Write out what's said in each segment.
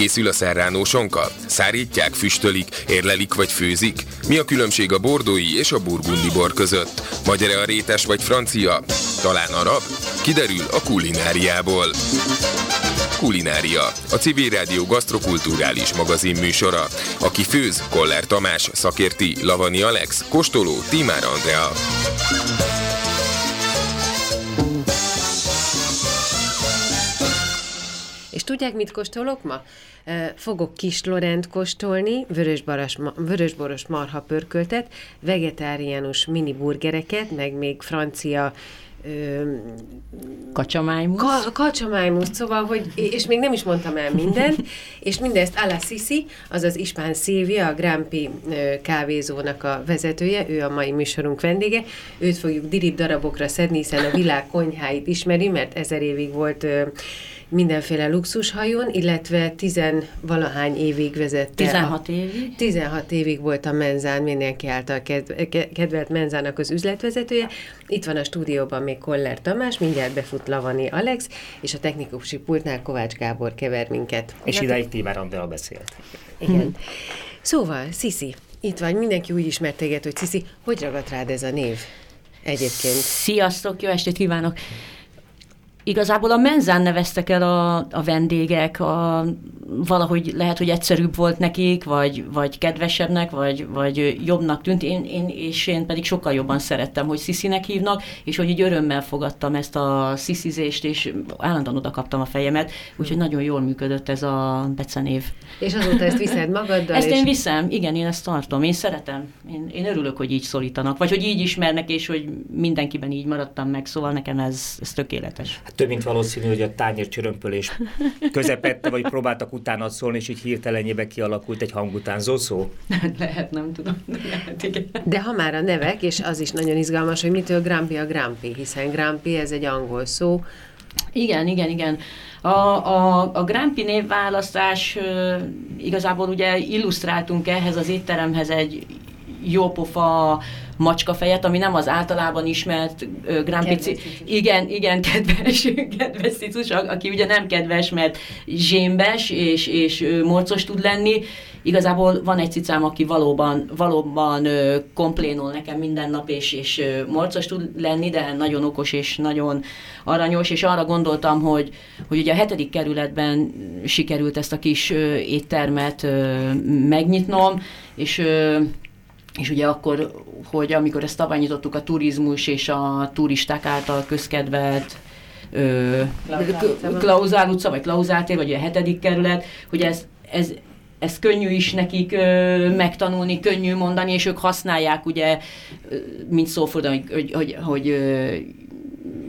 készül a szerránó sonka? Szárítják, füstölik, érlelik vagy főzik? Mi a különbség a bordói és a burgundi bor között? Magyar-e a rétes vagy francia? Talán arab? Kiderül a kulináriából. Kulinária, a Civil Rádió gasztrokulturális magazin műsora. Aki főz, Koller Tamás, szakérti, Lavani Alex, kóstoló, Timár Andrea. És tudják, mit kóstolok ma? Fogok kis Lorent kóstolni, vörösboros, vörösboros marha pörköltet, vegetáriánus mini burgereket, meg még francia Kacsamájmusz. Ka- kacsamájmusz, szóval, hogy, és még nem is mondtam el mindent, és mindezt Ala Sisi, azaz Ispán Szilvia, a Grampi kávézónak a vezetője, ő a mai műsorunk vendége, őt fogjuk dirib darabokra szedni, hiszen a világ konyháit ismeri, mert ezer évig volt mindenféle luxushajón, illetve tizenvalahány évig vezette. 16 a, évig? 16 évig volt a Menzán, mindenki által kedvelt Menzának az üzletvezetője. Itt van a stúdióban még Koller Tamás, mindjárt befut Lavani Alex, és a technikusi pultnál Kovács Gábor kever minket. És idáig Tímár Andrea beszélt. Igen. Szóval, Sziszi, itt vagy, mindenki úgy ismert téged, hogy Sziszi, hogy ragadt rád ez a név egyébként? Sziasztok, jó estét kívánok! Igazából a menzán neveztek el a, a vendégek, a, valahogy lehet, hogy egyszerűbb volt nekik, vagy, vagy kedvesebbnek, vagy, vagy jobbnak tűnt, én, én, és én pedig sokkal jobban szerettem, hogy Sziszinek hívnak, és hogy így örömmel fogadtam ezt a sziszizést, és állandóan oda kaptam a fejemet, úgyhogy nagyon jól működött ez a becenév. És azóta ezt viszed magaddal? Ezt és... én viszem, igen, én ezt tartom, én szeretem, én, én örülök, hogy így szólítanak, vagy hogy így ismernek, és hogy mindenkiben így maradtam meg, szóval nekem ez, ez tökéletes. Hát több mint valószínű, hogy a tányér csörömpölés közepette, vagy próbáltak utána szólni, és így hirtelenjébe kialakult egy hangutánzó szó? lehet, nem tudom. Lehet, igen. De ha már a nevek, és az is nagyon izgalmas, hogy mitől Grampi a Grampi, hiszen Grampi ez egy angol szó. Igen, igen, igen. A, a, a Grampi névválasztás igazából ugye illusztráltunk ehhez az étteremhez egy jópofa macskafejet, ami nem az általában ismert uh, Prix. Igen, igen, kedves, kedves cicus, aki ugye nem kedves, mert zsémbes és, és uh, morcos tud lenni. Igazából van egy cicám, aki valóban, valóban uh, komplénol nekem minden nap, és, és uh, morcos tud lenni, de nagyon okos és nagyon aranyos, és arra gondoltam, hogy, hogy ugye a hetedik kerületben sikerült ezt a kis uh, éttermet uh, megnyitnom, és uh, és ugye akkor, hogy amikor ezt tavaly nyitottuk a turizmus és a turisták által közkedvelt Klauzál utca, vagy Klauzál tér, vagy a hetedik kerület, hogy ez, ez, ez könnyű is nekik ö, megtanulni, könnyű mondani, és ők használják ugye, mint szóforduló, hogy, hogy, hogy, hogy ö,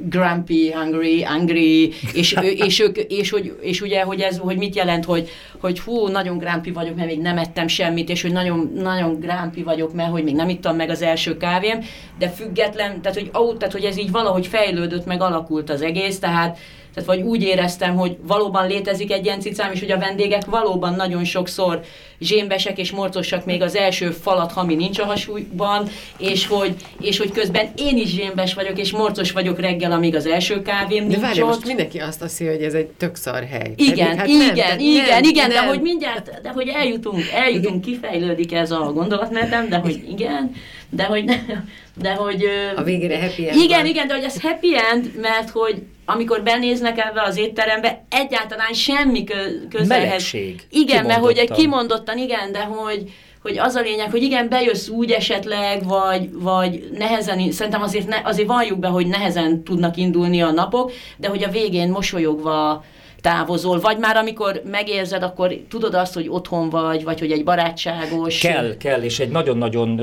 grumpy, hungry, angry, és, és, ők, és, hogy, és ugye, hogy ez, hogy mit jelent, hogy, hogy hú, nagyon grumpy vagyok, mert még nem ettem semmit, és hogy nagyon, nagyon grumpy vagyok, mert hogy még nem ittam meg az első kávém, de független, tehát hogy, ó, tehát, hogy ez így valahogy fejlődött, meg alakult az egész, tehát tehát vagy úgy éreztem, hogy valóban létezik egy ilyen cicám, és hogy a vendégek valóban nagyon sokszor zsémbesek és morcosak még az első falat, ami nincs a hasújban, és hogy, és hogy közben én is zsémbes vagyok, és morcos vagyok reggel, amíg az első kávém nincs de várj, most mindenki azt hiszi, hogy ez egy tök szar hely. Igen, hát igen, nem, igen, nem, igen, nem. de hogy mindjárt, de hogy eljutunk, eljutunk, kifejlődik ez a gondolatmenetem, de hogy igen, de hogy, de hogy... A végére happy end Igen, van. igen, de hogy ez happy end, mert hogy amikor benéznek ebbe az étterembe, egyáltalán semmi közelhez. Melegség. Igen, mert hogy egy kimondottan, igen, de hogy, hogy az a lényeg, hogy igen, bejössz úgy esetleg, vagy, vagy nehezen, szerintem azért, ne, azért valljuk be, hogy nehezen tudnak indulni a napok, de hogy a végén mosolyogva távozol, vagy már amikor megérzed, akkor tudod azt, hogy otthon vagy, vagy hogy egy barátságos... Kell, kell, és egy nagyon-nagyon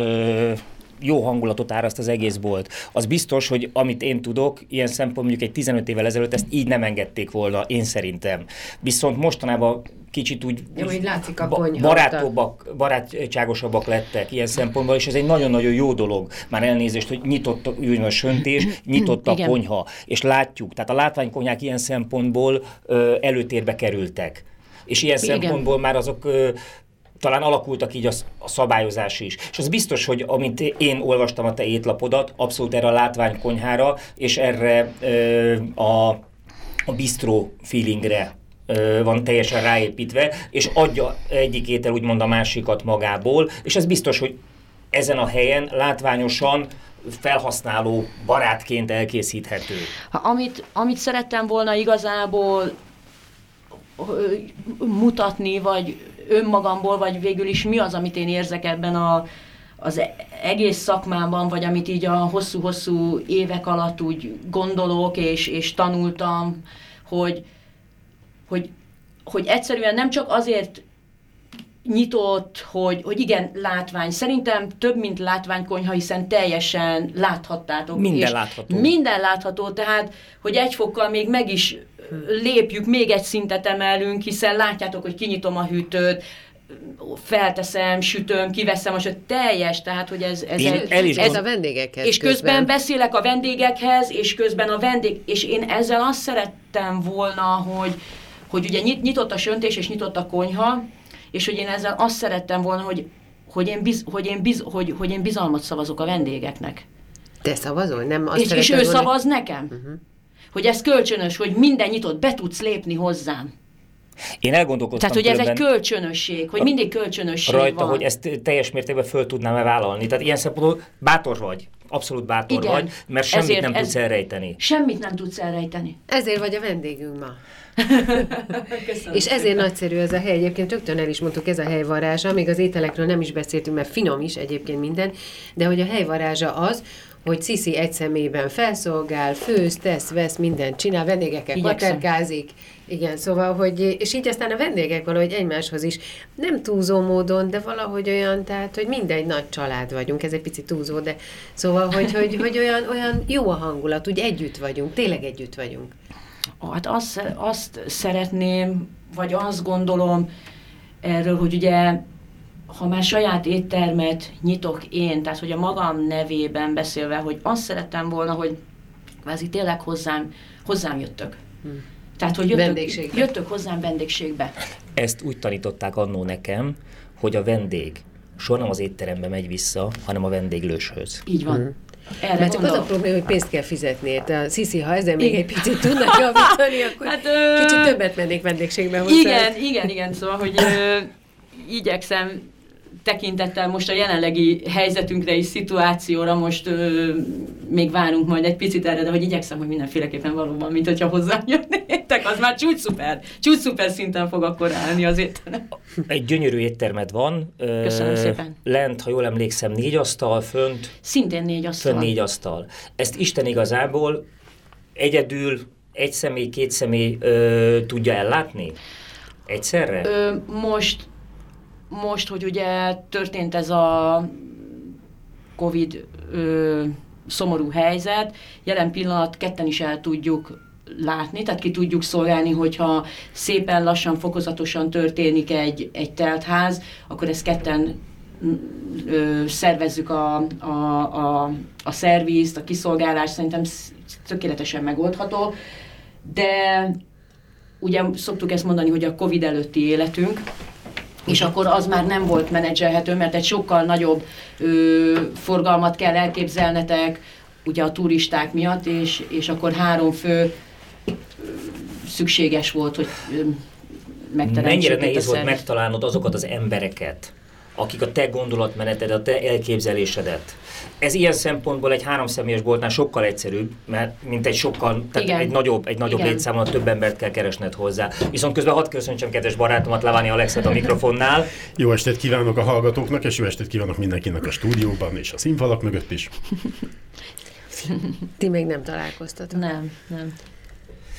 jó hangulatot áraszt az egész bolt. Az biztos, hogy amit én tudok, ilyen szempont mondjuk egy 15 évvel ezelőtt ezt így nem engedték volna, én szerintem. Viszont mostanában kicsit úgy, Jó, úgy látszik a barátobbak, barátságosabbak lettek ilyen szempontból, és ez egy nagyon-nagyon jó dolog. Már elnézést, hogy nyitott a söntés, nyitott a konyha, és látjuk, tehát a látványkonyhák ilyen szempontból ö, előtérbe kerültek. És ilyen Igen. szempontból már azok ö, talán alakultak így a, a szabályozás is. És az biztos, hogy amint én olvastam a te étlapodat, abszolút erre a látványkonyhára, és erre ö, a, a bistro feelingre van teljesen ráépítve, és adja egyik étel úgymond a másikat magából, és ez biztos, hogy ezen a helyen látványosan felhasználó barátként elkészíthető. Amit, amit szerettem volna igazából mutatni, vagy önmagamból, vagy végül is mi az, amit én érzek ebben a, az egész szakmában, vagy amit így a hosszú-hosszú évek alatt úgy gondolok, és, és tanultam, hogy, hogy, hogy egyszerűen nem csak azért nyitott, hogy, hogy igen, látvány. Szerintem több, mint látványkonyha, hiszen teljesen láthattátok. Minden látható. Minden látható, tehát, hogy egy fokkal még meg is lépjük, még egy szintet emelünk, hiszen látjátok, hogy kinyitom a hűtőt, felteszem, sütöm, kiveszem, most teljes, tehát hogy ez, ez, egy, el is ez a vendégekhez. És közben. közben beszélek a vendégekhez, és közben a vendég, és én ezzel azt szerettem volna, hogy, hogy ugye nyitott a söntés, és nyitott a konyha, és hogy én ezzel azt szerettem volna, hogy, hogy, én, biz, hogy, én, biz, hogy, hogy én bizalmat szavazok a vendégeknek. Te szavazol? Nem azt és, és ő volna... szavaz nekem? Uh-huh. Hogy ez kölcsönös, hogy minden nyitott, be tudsz lépni hozzám. Én elgondolkoztam Tehát, hogy ez egy kölcsönösség, hogy mindig kölcsönösség rajta, van. hogy ezt teljes mértékben föl tudnám-e vállalni. Tehát ilyen szempontból bátor vagy. Abszolút bátor Igen. vagy, mert semmit Ezért nem ez, tudsz elrejteni. Semmit nem tudsz elrejteni. Ezért vagy a vendégünk ma. és ezért nagyszerű ez a hely. Egyébként rögtön el is mondtuk, ez a hely varázsa, még az ételekről nem is beszéltünk, mert finom is egyébként minden, de hogy a hely varázsa az, hogy Cici egy személyben felszolgál, főz, tesz, vesz, mindent csinál, vendégekkel paterkázik. Igen, szóval, hogy, és így aztán a vendégek valahogy egymáshoz is nem túlzó módon, de valahogy olyan, tehát, hogy mindegy nagy család vagyunk, ez egy picit túlzó, de szóval, hogy, hogy, hogy olyan, olyan jó a hangulat, úgy együtt vagyunk, tényleg együtt vagyunk. Hát azt, azt szeretném, vagy azt gondolom erről, hogy ugye ha már saját éttermet nyitok én, tehát hogy a magam nevében beszélve, hogy azt szerettem volna, hogy kvázi tényleg hozzám, hozzám jöttök. Hmm. Tehát, hogy jöttök, jöttök hozzám vendégségbe. Ezt úgy tanították annó nekem, hogy a vendég soha nem az étterembe megy vissza, hanem a vendéglőshöz. Így van. Hmm. Erre Mert csak az a probléma, hogy pénzt kell fizetni érte. Sziszi, ha ezzel még egy picit tudnak javítani, akkor hát, ö... kicsit többet mennék vendégségbe hozzá. Igen, igen, igen, szóval, hogy ö, igyekszem tekintettel most a jelenlegi helyzetünkre és szituációra most ö, még várunk majd egy picit erre, de hogy igyekszem, hogy mindenféleképpen valóban, mint hogyha hozzám jönnétek, az már csúcs szuper, csúcs szuper szinten fog akkor állni az étterem. Egy gyönyörű éttermed van. Köszönöm szépen. Lent, ha jól emlékszem, négy asztal, fönt. Szintén négy asztal. Fönt négy asztal. Ezt Isten igazából egyedül egy személy, két személy ö, tudja ellátni? Egyszerre? Ö, most most, hogy ugye történt ez a Covid ö, szomorú helyzet, jelen pillanat ketten is el tudjuk látni, tehát ki tudjuk szolgálni, hogyha szépen lassan, fokozatosan történik egy, egy teltház, akkor ezt ketten ö, szervezzük a, a, a, a szervizt, a kiszolgálást, szerintem tökéletesen megoldható, de ugye szoktuk ezt mondani, hogy a Covid előtti életünk, és akkor az már nem volt menedzselhető, mert egy sokkal nagyobb ö, forgalmat kell elképzelnetek, ugye a turisták miatt, és, és akkor három fő ö, szükséges volt, hogy megteremtsük. Mennyire nehéz volt megtalálnod azokat az embereket, akik a te gondolatmeneted, a te elképzelésedet. Ez ilyen szempontból egy háromszemélyes boltnál sokkal egyszerűbb, mert mint egy sokkal, tehát Igen. egy nagyobb, egy nagyobb létszámon több embert kell keresned hozzá. Viszont közben hadd köszöntsem kedves barátomat, Leváni Alexet a mikrofonnál. Jó estét kívánok a hallgatóknak, és jó estét kívánok mindenkinek a stúdióban és a színfalak mögött is. Ti még nem találkoztatok? Nem, nem.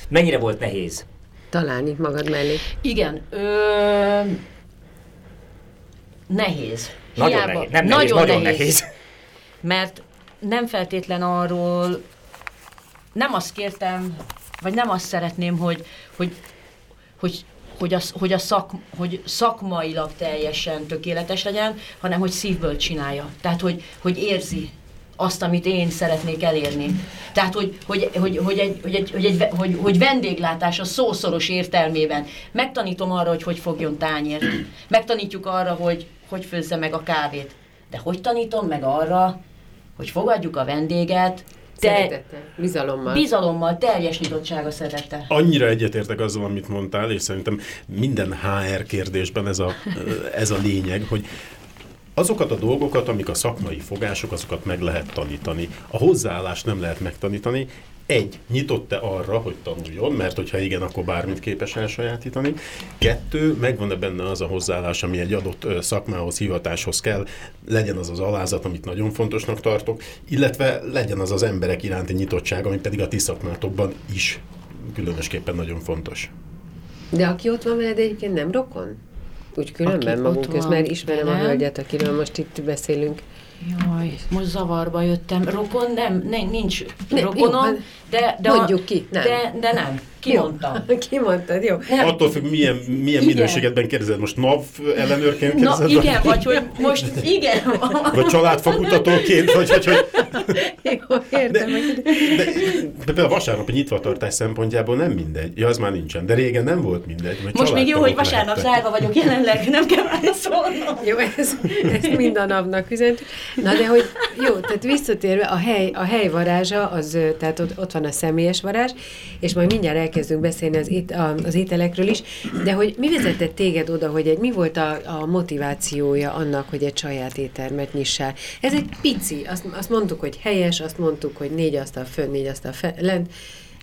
Mennyire volt nehéz? Találni magad mellé. Igen. Ö nehéz. Nagyon Hiába, nehéz. Nem nehéz, nagyon, nagyon nehéz. nehéz. Mert nem feltétlen arról, nem azt kértem, vagy nem azt szeretném, hogy, hogy, hogy hogy, az, hogy, a szak, hogy szakmailag teljesen tökéletes legyen, hanem hogy szívből csinálja. Tehát, hogy, hogy érzi azt, amit én szeretnék elérni. Tehát, hogy, hogy, hogy, hogy, egy, hogy, egy, hogy, egy, hogy, hogy vendéglátás a szószoros értelmében. Megtanítom arra, hogy hogy fogjon tányért. Megtanítjuk arra, hogy hogy főzze meg a kávét. De hogy tanítom meg arra, hogy fogadjuk a vendéget, Szeretettel, bizalommal. Bizalommal, teljes nyitottsága szeretettel. Annyira egyetértek azzal, amit mondtál, és szerintem minden HR kérdésben ez a, ez a lényeg, hogy azokat a dolgokat, amik a szakmai fogások, azokat meg lehet tanítani. A hozzáállást nem lehet megtanítani, egy, nyitott-e arra, hogy tanuljon, mert hogyha igen, akkor bármit képes elsajátítani. Kettő, megvan-e benne az a hozzáállás, ami egy adott szakmához, hivatáshoz kell, legyen az az alázat, amit nagyon fontosnak tartok, illetve legyen az az emberek iránti nyitottság, ami pedig a ti szakmátokban is különösképpen nagyon fontos. De aki ott van veled egyébként nem rokon? Úgy különben magunk közben, mert ismerem nem. a hölgyet, akiről most itt beszélünk. Jaj, most zavarba jöttem. Rokon nem, ne, nincs rokonom, jó, de, de, mondjuk ki, nem. De, de nem. Kimondtam. Kimondtad, jó. Nem. Attól függ, milyen, milyen minőségedben kérdezed. Most NAV ellenőrként kérdezed? Na, igen, vagy hogy most igen. vagy családfakutatóként, vagy hogy... hogy... Jó, értem. De, de, de, de a vasárnapi nyitvatartás szempontjából nem mindegy. Ja, az már nincsen. De régen nem volt mindegy. Most még jó, hogy vasárnap zárva vagyok jelenleg, nem kell válaszolnom. Jó, ez, ezt mind a napnak üzentük. Na de hogy jó, tehát visszatérve, a hely, a hely varázsa, az, tehát ott, ott van a személyes varázs, és majd mindjárt elkezdünk beszélni az, ét, az ételekről is, de hogy mi vezetett téged oda, hogy egy, mi volt a, a motivációja annak, hogy egy saját éttermet nyissál? Ez egy pici, azt, azt mondtuk, hogy helyes, azt mondtuk, hogy négy asztal fönn, négy asztal lent,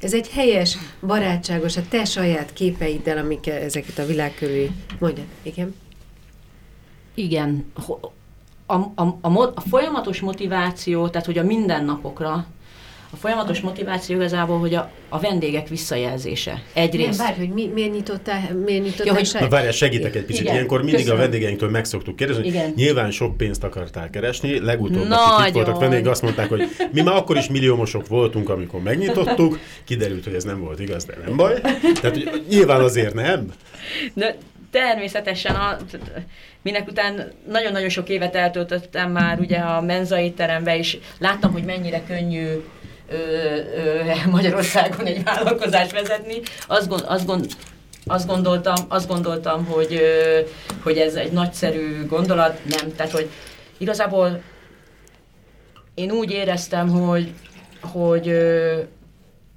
ez egy helyes, barátságos, a te saját képeiddel, amik ezeket a világ körül mondja, igen? Igen. A, a, a, a folyamatos motiváció, tehát hogy a mindennapokra a folyamatos motiváció igazából, hogy a, a vendégek visszajelzése. Egyrészt. Nem, várj, hogy mi, miért nyitottál, miért nyitottál ja, hogy... Na várjál, segítek egy picit. Igen, Ilyenkor mindig köszönöm. a vendégeinktől meg szoktuk kérdezni, hogy Igen. nyilván sok pénzt akartál keresni, legutóbb, akik itt voltak vendégek, azt mondták, hogy mi már akkor is milliómosok voltunk, amikor megnyitottuk, kiderült, hogy ez nem volt igaz, de nem baj. Tehát hogy nyilván azért nem. De természetesen a, minek után nagyon-nagyon sok évet eltöltöttem már ugye a menzai terembe, és láttam, hogy mennyire könnyű ö, ö, Magyarországon egy vállalkozást vezetni. Azt, gond, azt, gond, azt gondoltam, azt gondoltam hogy, ö, hogy ez egy nagyszerű gondolat, nem, tehát hogy igazából én úgy éreztem, hogy, hogy ö,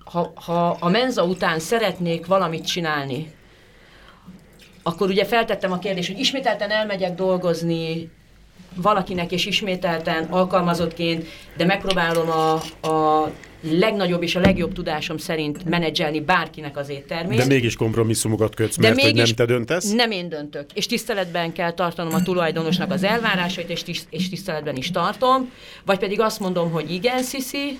ha, ha a menza után szeretnék valamit csinálni, akkor ugye feltettem a kérdést, hogy ismételten elmegyek dolgozni valakinek, és ismételten alkalmazottként, de megpróbálom a, a legnagyobb és a legjobb tudásom szerint menedzselni bárkinek az éttermét. De mégis kompromisszumokat kötsz, mert De mégis hogy nem te döntesz? Nem én döntök. És tiszteletben kell tartanom a tulajdonosnak az elvárásait, és, tiszt, és tiszteletben is tartom. Vagy pedig azt mondom, hogy igen, Sziszi,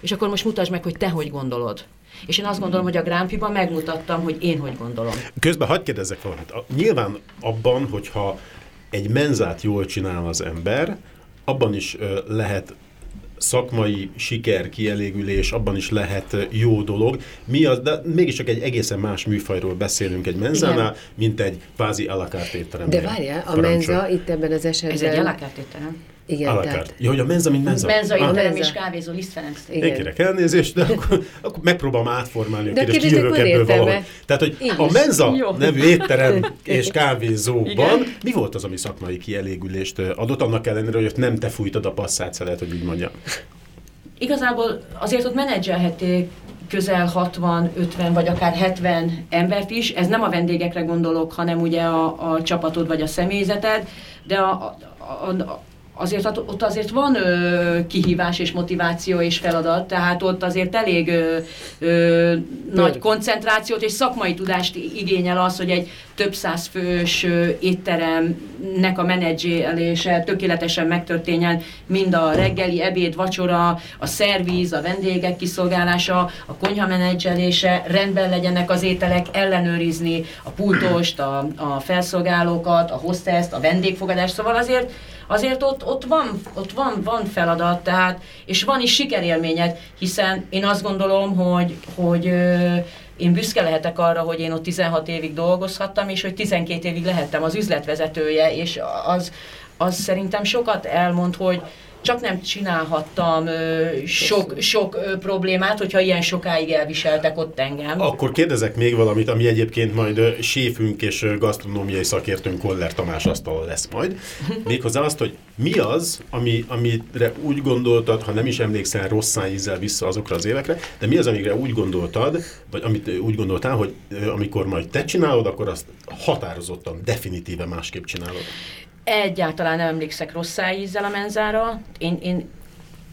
és akkor most mutasd meg, hogy te hogy gondolod. És én azt gondolom, hogy a Grámpiban megmutattam, hogy én hogy gondolom. Közben hagyd kérdezzek valamit. Nyilván abban, hogyha egy menzát jól csinál az ember, abban is lehet szakmai siker, kielégülés, abban is lehet jó dolog. Mi az, de mégiscsak egy egészen más műfajról beszélünk egy menzánál, Igen. mint egy kvázi alakárt étteremben. De várjál, a menza itt ebben az esetben... Ez egy alakárt étterem. Igen, tehát... Ja, hogy a menza, mint menza. Menza, ah. nem is kávézó, Liszt Ferenc. Én kérek elnézést, de akkor, akkor megpróbálom átformálni a kérdést, kijövök ebből valahol. Tehát, hogy Így a menza Jó. nevű étterem és kávézóban Igen. mi volt az, ami szakmai kielégülést adott, annak ellenére, hogy ott nem te fújtad a passzát, szelet, hogy úgy mondjam. Igazából azért ott menedzselhették közel 60, 50 vagy akár 70 embert is. Ez nem a vendégekre gondolok, hanem ugye a, a csapatod vagy a személyzeted, de a, a, a azért ott azért van ö, kihívás és motiváció és feladat, tehát ott azért elég ö, ö, nagy koncentrációt és szakmai tudást igényel az, hogy egy több száz fős ö, étteremnek a menedzselése tökéletesen megtörténjen, mind a reggeli, ebéd, vacsora, a szervíz, a vendégek kiszolgálása, a konyha menedzselése, rendben legyenek az ételek, ellenőrizni a pultost, a, a felszolgálókat, a hosteszt, a vendégfogadást, szóval azért azért ott, ott, van, ott van, van feladat, tehát, és van is sikerélményed, hiszen én azt gondolom, hogy, hogy ö, én büszke lehetek arra, hogy én ott 16 évig dolgozhattam, és hogy 12 évig lehettem az üzletvezetője, és az, az szerintem sokat elmond, hogy csak nem csinálhattam sok, sok problémát, hogyha ilyen sokáig elviseltek ott engem. Akkor kérdezek még valamit, ami egyébként majd séfünk és gasztronómiai szakértőnk Koller Tamás asztal lesz majd. Méghozzá azt, hogy mi az, ami, amire úgy gondoltad, ha nem is emlékszel rossz ízzel vissza azokra az évekre, de mi az, amire úgy gondoltad, vagy amit úgy gondoltál, hogy amikor majd te csinálod, akkor azt határozottan, definitíve másképp csinálod. Egyáltalán nem emlékszek rossz ízzel a menzára. Én, én,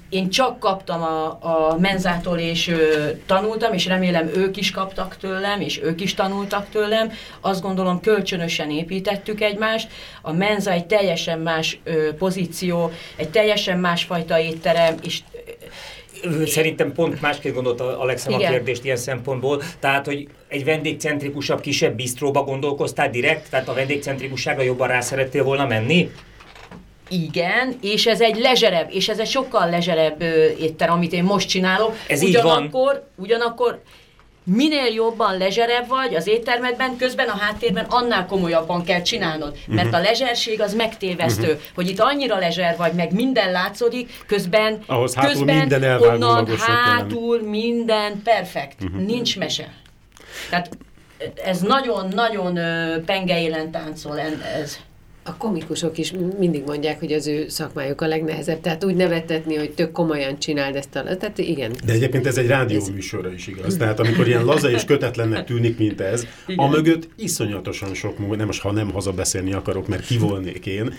én csak kaptam a, a menzától, és ö, tanultam, és remélem ők is kaptak tőlem, és ők is tanultak tőlem. Azt gondolom, kölcsönösen építettük egymást. A menza egy teljesen más ö, pozíció, egy teljesen másfajta étterem, és Szerintem pont másképp gondolta Alexa a Igen. kérdést ilyen szempontból. Tehát, hogy egy vendégcentrikusabb, kisebb bisztróba gondolkoztál direkt? Tehát a vendégcentrikusságra jobban rá szerettél volna menni? Igen, és ez egy lezserebb, és ez egy sokkal lezserebb ö, étterem, amit én most csinálok. Ez így van. ugyanakkor, Ugyanakkor minél jobban lezserebb vagy az éttermedben, közben a háttérben annál komolyabban kell csinálnod. Mert Mhm. a lezserség az megtévesztő, hogy itt annyira lezser vagy, meg minden látszódik, közben, Ahhoz hátul közben minden onnan hátul minden perfekt. Mhm. Nincs mese. Tehát ez nagyon-nagyon ö, pengeélen táncol ez. A komikusok is mindig mondják, hogy az ő szakmájuk a legnehezebb. Tehát úgy nevettetni, hogy tök komolyan csináld ezt a... Tehát igen. De egyébként ez egy rádióműsorra is igaz. Tehát amikor ilyen laza és kötetlennek tűnik, mint ez, a mögött iszonyatosan sok munka, nem most, ha nem hazabeszélni akarok, mert ki volnék én,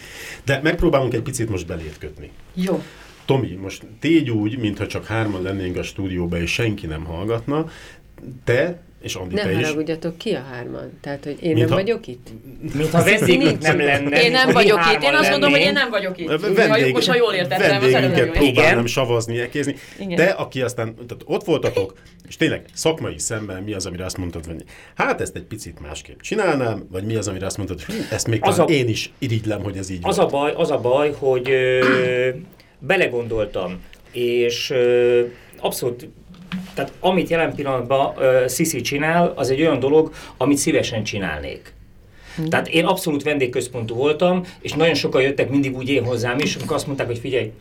de megpróbálunk egy picit most belét kötni. Jó. Tomi, most tégy úgy, mintha csak hárman lennénk a stúdióban, és senki nem hallgatna, te és Andi, Ne te is. haragudjatok ki a hárman. Tehát, hogy én Mint nem ha- vagyok itt? Mintha vendégünk nem lenne. Én nem vagyok itt. Én azt mondom, hogy én nem vagyok itt. Vendég, most, ha jól értettem, az vendégünket próbálnám savazni, ekézni. Igen. Te, aki aztán tehát ott voltatok, és tényleg szakmai szemben mi az, amire azt mondtad, hogy hát ezt egy picit másképp csinálnám, vagy mi az, amire azt mondtad, hogy ezt még Az a- én is irigylem, hogy ez így Az van. a baj, az a baj, hogy ö, belegondoltam, és ö, abszolút, tehát amit jelen pillanatban ö, Sisi csinál, az egy olyan dolog, amit szívesen csinálnék. Tehát én abszolút vendégközpontú voltam, és nagyon sokan jöttek mindig úgy én hozzám is, amikor azt mondták, hogy figyelj,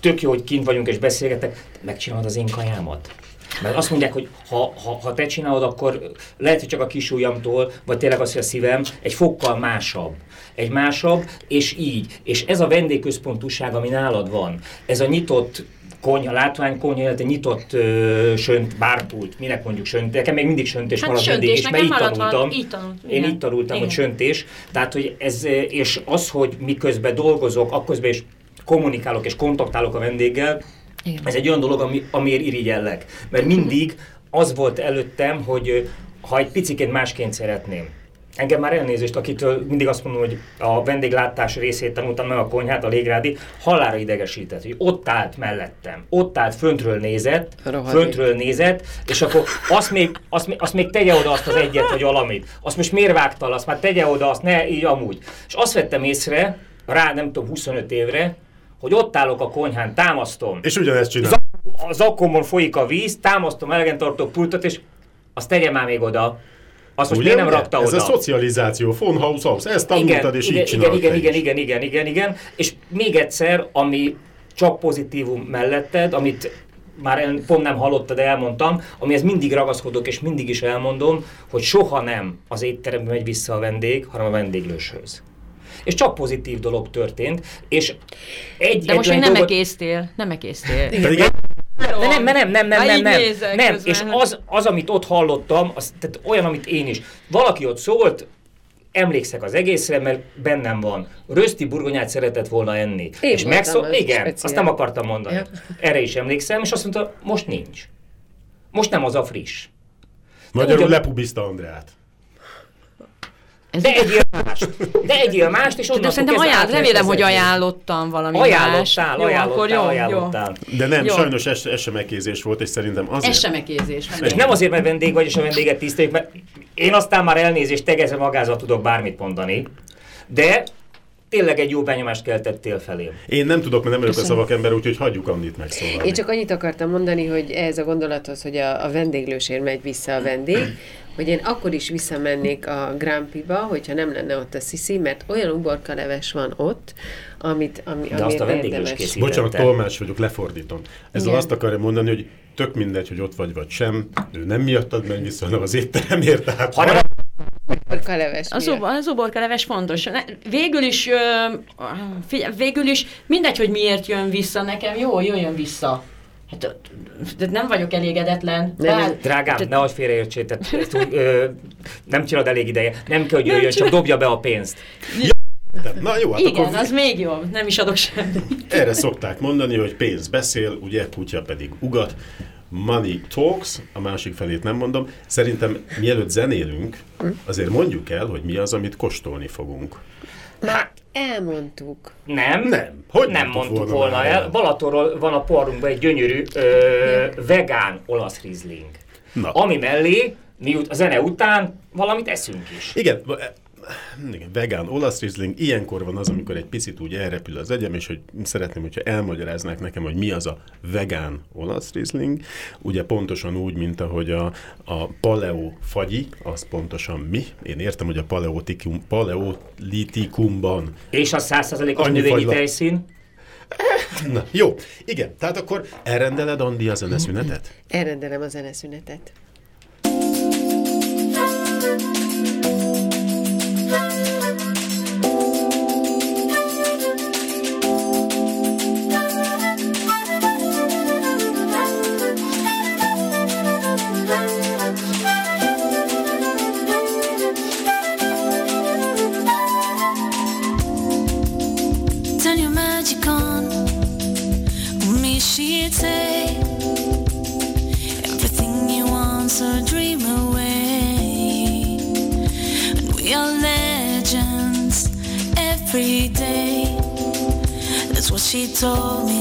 tök jó, hogy kint vagyunk és beszélgetek, megcsinálod az én kajámat. Mert azt mondják, hogy ha, ha, ha te csinálod, akkor lehet, hogy csak a kis ujjamtól, vagy tényleg az, hogy a szívem egy fokkal másabb. Egy másabb, és így. És ez a vendégközpontúság, ami nálad van, ez a nyitott konyha, látványkonyha, illetve nyitott ö, sönt, bárpult, minek mondjuk sönt, nekem még mindig söntés Hát maradt mindig, és mert így maradt van, tanultam. így tanult, Én igen. így tanultam, hogy Igen. söntés. Tehát, hogy ez, és az, hogy miközben dolgozok, akközben is kommunikálok és kontaktálok a vendéggel, Igen. ez egy olyan dolog, ami, amiért irigyellek. Mert mindig az volt előttem, hogy ha egy picit másként szeretném. Engem már elnézést, akitől mindig azt mondom, hogy a vendéglátás részét tanultam meg a konyhát, a légrádi, halára idegesített, hogy ott állt mellettem, ott állt, föntről nézett, Rohadék. föntről nézett, és akkor azt még, azt, még, azt még tegye oda azt az egyet, vagy valamit. Azt most miért vágtál, azt már tegye oda, azt ne, így amúgy. És azt vettem észre, rá nem tudom, 25 évre, hogy ott állok a konyhán, támasztom, És ugyanezt csinál. Zak- az akkomon folyik a víz, támasztom elegen tartó pultot, és azt tegye már még oda. Azt most miért nem rakta Ez oda? a szocializáció, von Haus Haus, ezt tanultad, és igen, így csinálod igen, igen, is. igen, igen, igen, igen, és még egyszer, ami csak pozitívum melletted, amit már el- pont nem hallottad, de elmondtam, amihez mindig ragaszkodok, és mindig is elmondom, hogy soha nem az étterembe megy vissza a vendég, hanem a vendéglőshöz. És csak pozitív dolog történt, és egy De most még nem dolgot- ekésztél, nem ekésztél. Pedig De nem, nem, nem, nem, nem, nem, nem, nem. és az, az, amit ott hallottam, az tehát olyan, amit én is. Valaki ott szólt, emlékszek az egészre, mert bennem van. Röszti burgonyát szeretett volna enni. Én és megszól, az igen, speciál. azt nem akartam mondani. Ja. Erre is emlékszem, és azt mondta, most nincs. Most nem az a friss. magyarul ugyan- lepubizta Andreát. Ez De egyél mást. De egyél mást, és de onnantól szerintem ajánl, remélem, hogy ajánlottam valami más. Ajánlottál, Jó, ajánlottál, akkor jó, jó. ajánlottál. De nem, Jó. sajnos ez, ez sem megkézés volt, és szerintem azért. Ez sem ekézés. És nem azért, mert vendég vagy, és a vendéget tiszteljük, mert én aztán már elnézést, tegezve magázat tudok bármit mondani, de tényleg egy jó benyomást keltettél felém. Én nem tudok, mert nem vagyok a szavak ember, úgyhogy hagyjuk Andit megszólalni. Én csak annyit akartam mondani, hogy ez a gondolathoz, hogy a, a vendéglősért megy vissza a vendég, hogy én akkor is visszamennék a Grampiba, hogyha nem lenne ott a Sisi, mert olyan uborka leves van ott, amit, ami, De azt a vendéglős készítette. Bocsánat, tolmás vagyok, lefordítom. Ezzel Igen. azt akarja mondani, hogy tök mindegy, hogy ott vagy vagy sem, ő nem miattad megy vissza, hanem az étteremért, tehát... Hanem uborkaleves. Az, az uborkaleves fontos. Végül is, figyelj, végül is mindegy, hogy miért jön vissza nekem, jó, jöjjön vissza. Hát, de nem vagyok elégedetlen. Nem, Tehát, drágám, te... nehogy félreértsél, ö, nem csinálod elég ideje. Nem kell, hogy jöjjön, csak dobja be a pénzt. Na jó, hát Igen, akkor... az még jobb, nem is adok semmit. Erre szokták mondani, hogy pénz beszél, ugye, kutya pedig ugat. Money Talks, a másik felét nem mondom. Szerintem mielőtt zenélünk, azért mondjuk el, hogy mi az, amit kóstolni fogunk. Hát, elmondtuk. Nem, nem, hogy nem mondtuk volna, volna el. Balatonról van a parunkban egy gyönyörű ö, vegán olasz rizling. Na. Ami mellé mi a zene után valamit eszünk is. Igen, igen, vegán olasz rizling, ilyenkor van az, amikor egy picit úgy elrepül az egyem, és hogy szeretném, hogyha elmagyaráznák nekem, hogy mi az a vegán olasz rizling. Ugye pontosan úgy, mint ahogy a, a paleo fagyi, az pontosan mi. Én értem, hogy a paleotikum, paleolitikumban és a százszerzelékos növényi tejszín? Na, jó, igen, tehát akkor elrendeled, Andi, a zeneszünetet? Elrendelem a zeneszünetet. soul.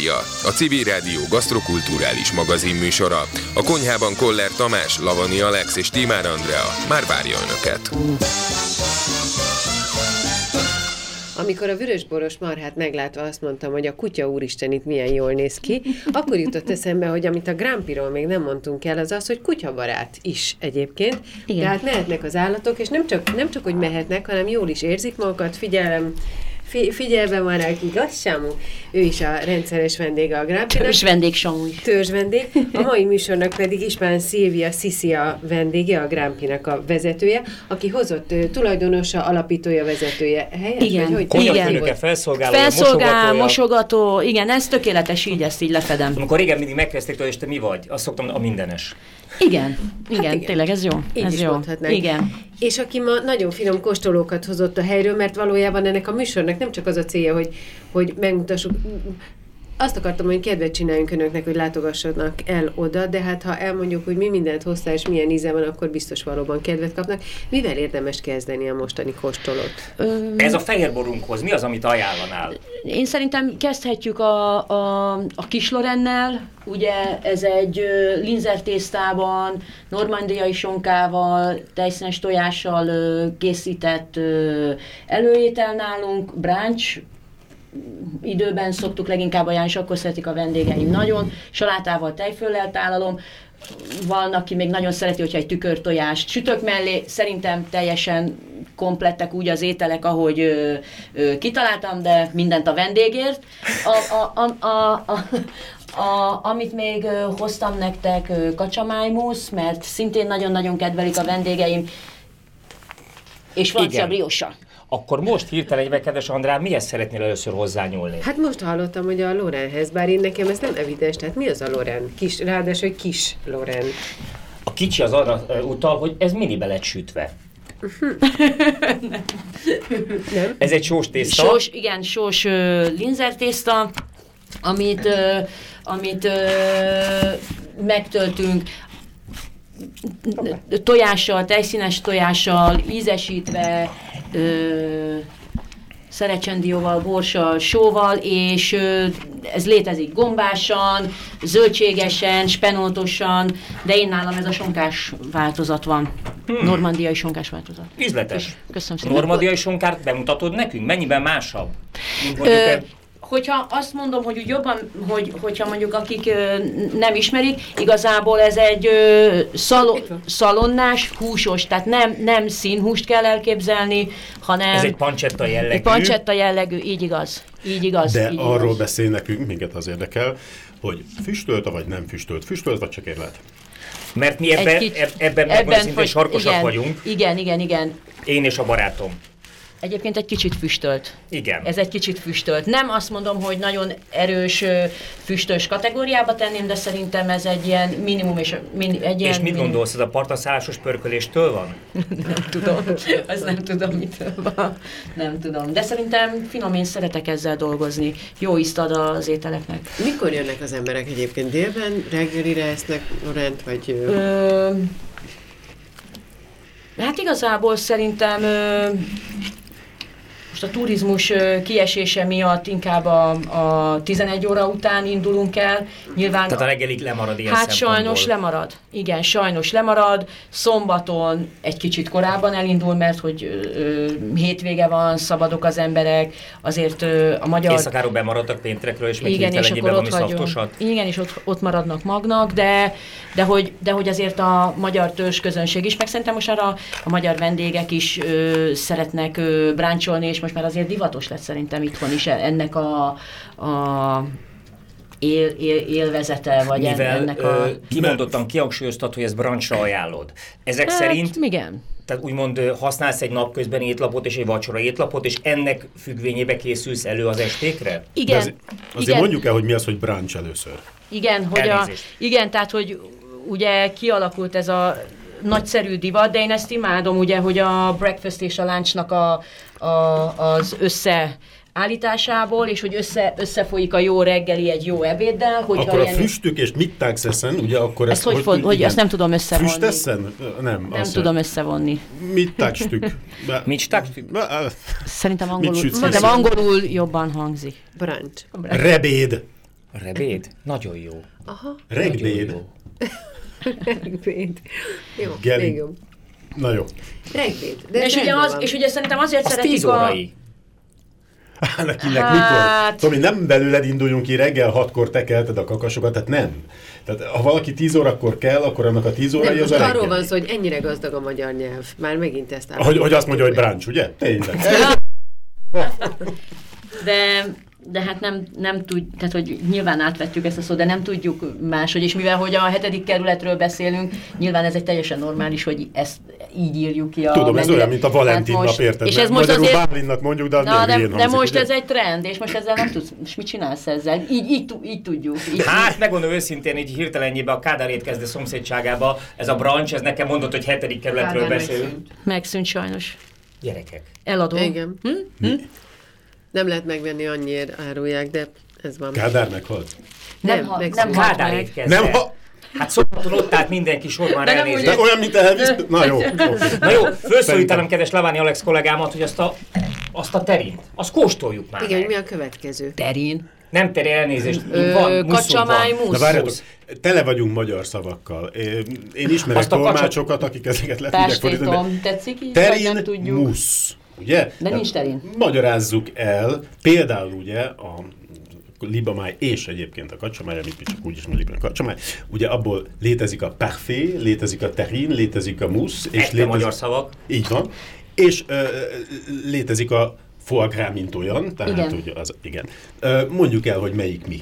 Kulinária, a Civil Rádió gasztrokulturális magazin műsora. A konyhában Koller Tamás, Lavani Alex és Timár Andrea már várja Önöket. Amikor a vörösboros marhát meglátva azt mondtam, hogy a kutya úristen itt milyen jól néz ki, akkor jutott eszembe, hogy amit a Grampiról még nem mondtunk el, az az, hogy kutyabarát is egyébként. Igen. Tehát mehetnek az állatok, és nem csak, nem csak, hogy mehetnek, hanem jól is érzik magukat, figyelem, fi, figyelve van rá, igaz, Samu? Ő is a rendszeres vendége a Grampinak. Törzs vendég, Samu is. Törzs vendég. A mai műsornak pedig Ispán Szilvia Sisi a vendége, a Grampinak a vezetője, aki hozott tulajdonosa, alapítója, vezetője. Helyes, igen, vagy, hogy igen. felszolgáló, felszolgál, mosogató, igen, ez tökéletes, így ezt így lefedem. Amikor régen mindig megkezdték tőle, és te mi vagy? Azt szoktam, a mindenes. Igen, igen, hát igen. tényleg ez jó. Így ez is jó. mondhatnánk. Igen. És aki ma nagyon finom kóstolókat hozott a helyről, mert valójában ennek a műsornak nem csak az a célja, hogy, hogy megmutassuk, azt akartam, hogy kedvet csináljunk önöknek, hogy látogassanak el oda, de hát ha elmondjuk, hogy mi mindent hoztál, és milyen íze van, akkor biztos valóban kedvet kapnak. Mivel érdemes kezdeni a mostani kóstolót? Ez a fehérborunkhoz mi az, amit ajánlanál? Én szerintem kezdhetjük a, a, a kislorennel, ugye ez egy linzer tésztában, normandiai sonkával, tejszínes tojással készített előétel nálunk, brunch, időben szoktuk leginkább ajánlani, és akkor szeretik a vendégeim nagyon. Salátával, tejföllel tálalom. Van, aki még nagyon szereti, hogyha egy tükörtojást sütök mellé. Szerintem teljesen komplettek úgy az ételek, ahogy ö, ö, kitaláltam, de mindent a vendégért. A, a, a, a, a, a, amit még ö, hoztam nektek, kacsamájmusz, mert szintén nagyon-nagyon kedvelik a vendégeim, és francia briosa. Akkor most hirtelen egybe, kedves Andrán, mihez szeretnél először hozzányúlni? Hát most hallottam, hogy a Lorenhez, bár én nekem ez nem evidens, tehát mi az a Loren? Kis, ráadásul egy kis Loren. A kicsi az arra utal, hogy ez mini lett sütve. nem. Ez egy sós tészta? Sós, igen, sós uh, linzer tészta, amit, uh, amit uh, megtöltünk tojással, tejszínes tojással, ízesítve, ö, szerecsendióval, borssal, sóval, és ö, ez létezik gombásan, zöldségesen, spenótosan, de én nálam ez a sonkás változat van. Hmm. Normandiai sonkás változat. Ízletes. Köszönöm szépen. Normandiai sonkárt bemutatod nekünk? Mennyiben másabb? Ö, hogyha azt mondom, hogy úgy jobban, hogy, hogyha mondjuk akik ö, nem ismerik, igazából ez egy ö, szalo, szalonnás, húsos, tehát nem, nem színhúst kell elképzelni, hanem... Ez egy pancsetta jellegű. Egy pancsetta jellegű, így igaz. Így igaz. De így arról igaz. beszél nekünk, minket az érdekel, hogy füstölt vagy nem füstölt. Füstölt vagy csak érlet? Mert mi ebben, kicsi, ebben, ebben szinte sarkosak igen, vagyunk. Igen, igen, igen. Én és a barátom. Egyébként egy kicsit füstölt. Igen. Ez egy kicsit füstölt. Nem azt mondom, hogy nagyon erős füstös kategóriába tenném, de szerintem ez egy ilyen minimum és min, egy ilyen... És mit minimum. gondolsz, ez a partaszállásos pörköléstől van? nem tudom. Az nem tudom, mitől van. Nem tudom. De szerintem finom, én szeretek ezzel dolgozni. Jó ízt ad az ételeknek. Mikor jönnek az emberek egyébként? Délben, reggelire esznek Lorent, vagy... Ö... Hát igazából szerintem ö, most a turizmus kiesése miatt inkább a, a 11 óra után indulunk el. Nyilván Tehát a reggelig lemarad ilyen Hát sajnos lemarad. Igen, sajnos lemarad. Szombaton egy kicsit korábban elindul, mert hogy ö, hétvége van, szabadok az emberek, azért ö, a magyar... Éjszakáról bemaradtak péntekről, és meg igen, és akkor ott szaftosan. Igen, és ott, ott maradnak magnak, de, de, hogy, de hogy azért a magyar törzs közönség is, meg szerintem most arra a magyar vendégek is ö, szeretnek ö, bráncsolni, és most már azért divatos lett szerintem itthon is ennek a, a él, él, élvezete, vagy Mivel, ennek a... Ö, kimondottan kihangsúlyoztat, hogy ezt brancsra ajánlod. Ezek hát, szerint... igen. Tehát úgymond használsz egy napközben étlapot és egy vacsora étlapot, és ennek függvényébe készülsz elő az estékre? Igen. azért, azért igen. mondjuk el, hogy mi az, hogy brunch először. Igen, hogy a, igen, tehát hogy ugye kialakult ez a nagyszerű divat, de én ezt imádom, ugye, hogy a breakfast és a lunchnak a, a, az össze állításából, és hogy össze, összefolyik a jó reggeli egy jó ebéddel. Hogyha akkor a ilyen... füstük és mittagszeszen, ugye akkor ezt, ezt hogy, hogy, hogy azt nem tudom összevonni. Füsteszen? Nem. Nem tudom összevonni. Mittagstük. Mittagstük? Szerintem angolul, szerintem angolul jobban hangzik. Brunch. Rebéd. Rebéd? Nagyon jó. Aha. Regbéd. Regbéd. Jó, Geri. még jobb. Na jó. Regbéd. De És ugye, az, van. és ugye szerintem azért Az szeretik tíz a... órai. Hát, Nekinek Hát- mikor? Tomi, nem belőled induljunk ki, reggel hatkor te kelted a kakasokat, tehát nem. Tehát ha valaki 10 órakor kell, akkor annak a 10 órai Nem, az a arról van szó, hogy ennyire gazdag a magyar nyelv. Már megint ezt Hogy, hogy azt mondja, hogy brunch, ugye? Tényleg. De, de hát nem, nem tud, tehát hogy nyilván átvettük ezt a szót, de nem tudjuk máshogy, és mivel hogy a hetedik kerületről beszélünk, nyilván ez egy teljesen normális, hogy ezt így írjuk ki a Tudom, ez menüre. olyan, mint a Valentin Hát nap, érted? És ez most magyarul azért... Bálinnak mondjuk, de az Na, de, hülyén de hangzik, most ugye? ez egy trend, és most ezzel nem tudsz, és mit csinálsz ezzel? Így, így, így tudjuk. Így, Hát, megmondom őszintén, így hirtelenjében a Kádár étkezde szomszédságába, ez a branch, ez nekem mondott, hogy hetedik kerületről Kádár beszélünk. megszűnt. Megszűnt sajnos. Gyerekek. Eladó. Igen. Hm? Nem lehet megvenni annyiért árulják, de ez van. Kádár meghalt? Nem, Nem, ha, nem megszűnt. halt Kádár meg. étkezde. Nem, ha... Hát szombaton ott állt mindenki sorban De nem elnézni. De olyan, mint Elvis? Na jó. Na jó, felszólítanám kedves Laváni Alex kollégámat, hogy azt a, azt a terint, azt kóstoljuk már Igen, meg. mi a következő? Terin. Nem teri elnézést, Ö, van, kacsamáj van. musz. Na várjatok, tele vagyunk magyar szavakkal. Én, ismerek tolmácsokat, akik ezeket le tudják fordítani. de- tetszik így? Terin nem tudjuk? musz. Ugye? De nincs terin. Magyarázzuk el, például ugye a libamáj és egyébként a kacsamáj, amit mi csak úgy ismerjük, a kacsamáj, ugye abból létezik a parfait, létezik a terin, létezik a musz, és Ekte magyar szavak. Így van. És ö, létezik a foie gras, mint olyan, tehát Igen. ugye az, igen. Ö, mondjuk el, hogy melyik mi.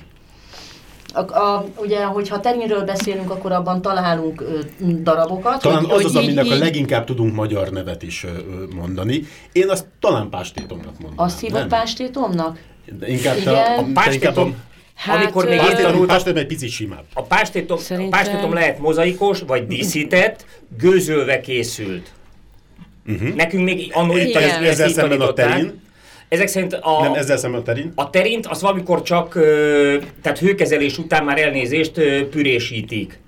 A, a, ugye, hogyha terinről beszélünk, akkor abban találunk ö, darabokat. Talán hogy, az hogy az, így- aminek a így- leginkább tudunk magyar nevet is ö, mondani. Én azt talán pástétomnak mondom. Azt hívod pástétomnak? Inkább Igen. a, A pástétom, Hát, amikor még én Pástétom, tanultam, egy picit simább. a pástétom, a Szerintem- pástétom lehet mozaikos, vagy díszített, gőzölve készült. Uh-huh. Nekünk még annó itt Ezzel szemben a terin. Ezek szerint a, Nem, ezzel szemben a terin. a terint az valamikor csak, tehát hőkezelés után már elnézést pürésítik.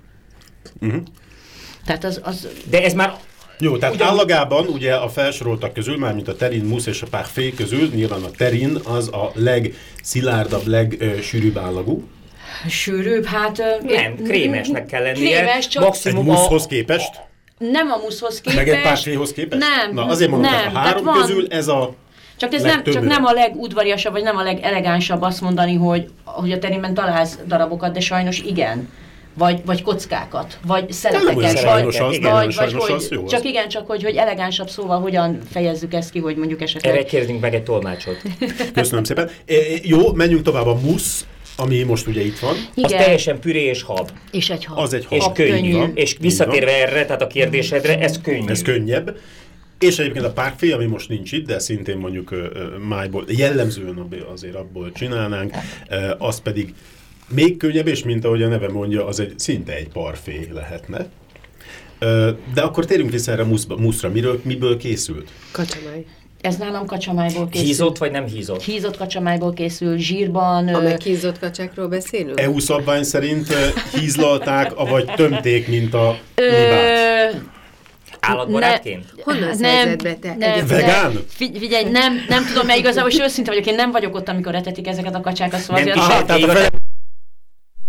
Tehát az, az De ez már Jó, tehát Ugyan- állagában ugye a felsoroltak közül, mármint a terin, musz és a parfait közül, nyilván a terin az a legszilárdabb, legsűrűbb állagú. sűrűbb, hát... nem, krémesnek kell lennie. Krémes, csak Egy Maximum muszhoz a, képest, nem a muszhoz képest. meg egy parfaithoz képest. Nem, Na, azért mondom, nem, hogy a három van- közül ez a Csak ez nem, csak nem a legudvariasabb, vagy nem a legelegánsabb azt mondani, hogy, hogy a terinben találsz darabokat, de sajnos igen. Vagy, vagy kockákat, vagy szeleteket, vagy, az, nem vagy, vagy hogy, az, jó az. csak igen, csak hogy, hogy elegánsabb szóval hogyan fejezzük ezt ki, hogy mondjuk esetleg... erre kérdünk meg egy tolmácsot. Köszönöm szépen. E, jó, menjünk tovább a musz, ami most ugye itt van. Az igen, teljesen püré és hab. és egy hab. Az egy És hab. könnyű. könnyű. van. És visszatérve erre, tehát a kérdésedre, ez könnyű. Ez könnyebb. És egyébként a parfait, ami most nincs itt, de szintén mondjuk májból, jellemzően azért abból csinálnánk, az pedig még könnyebb, és mint ahogy a neve mondja, az egy szinte egy parfé lehetne. De akkor térjünk vissza erre a muszba, muszra. Miről, miből készült? Kacsamáj. Ez nálam kacsamájból készül. Hízott vagy nem hízott? Hízott kacsamájból készül, zsírban. A ö, megkízott kacsákról beszélünk? EU szabvány szerint hízlalták, avagy tömték, mint a libát. ö, Állatbarátként? Honnan nem, szerzed be te? nem, Egyébként? Vegán? nem. Figy- Figyelj, nem, nem tudom, mert igazából, és őszinte vagyok, én nem vagyok ott, amikor etetik ezeket a kacsákat, szóval Nem azért Aha, tehát a fele...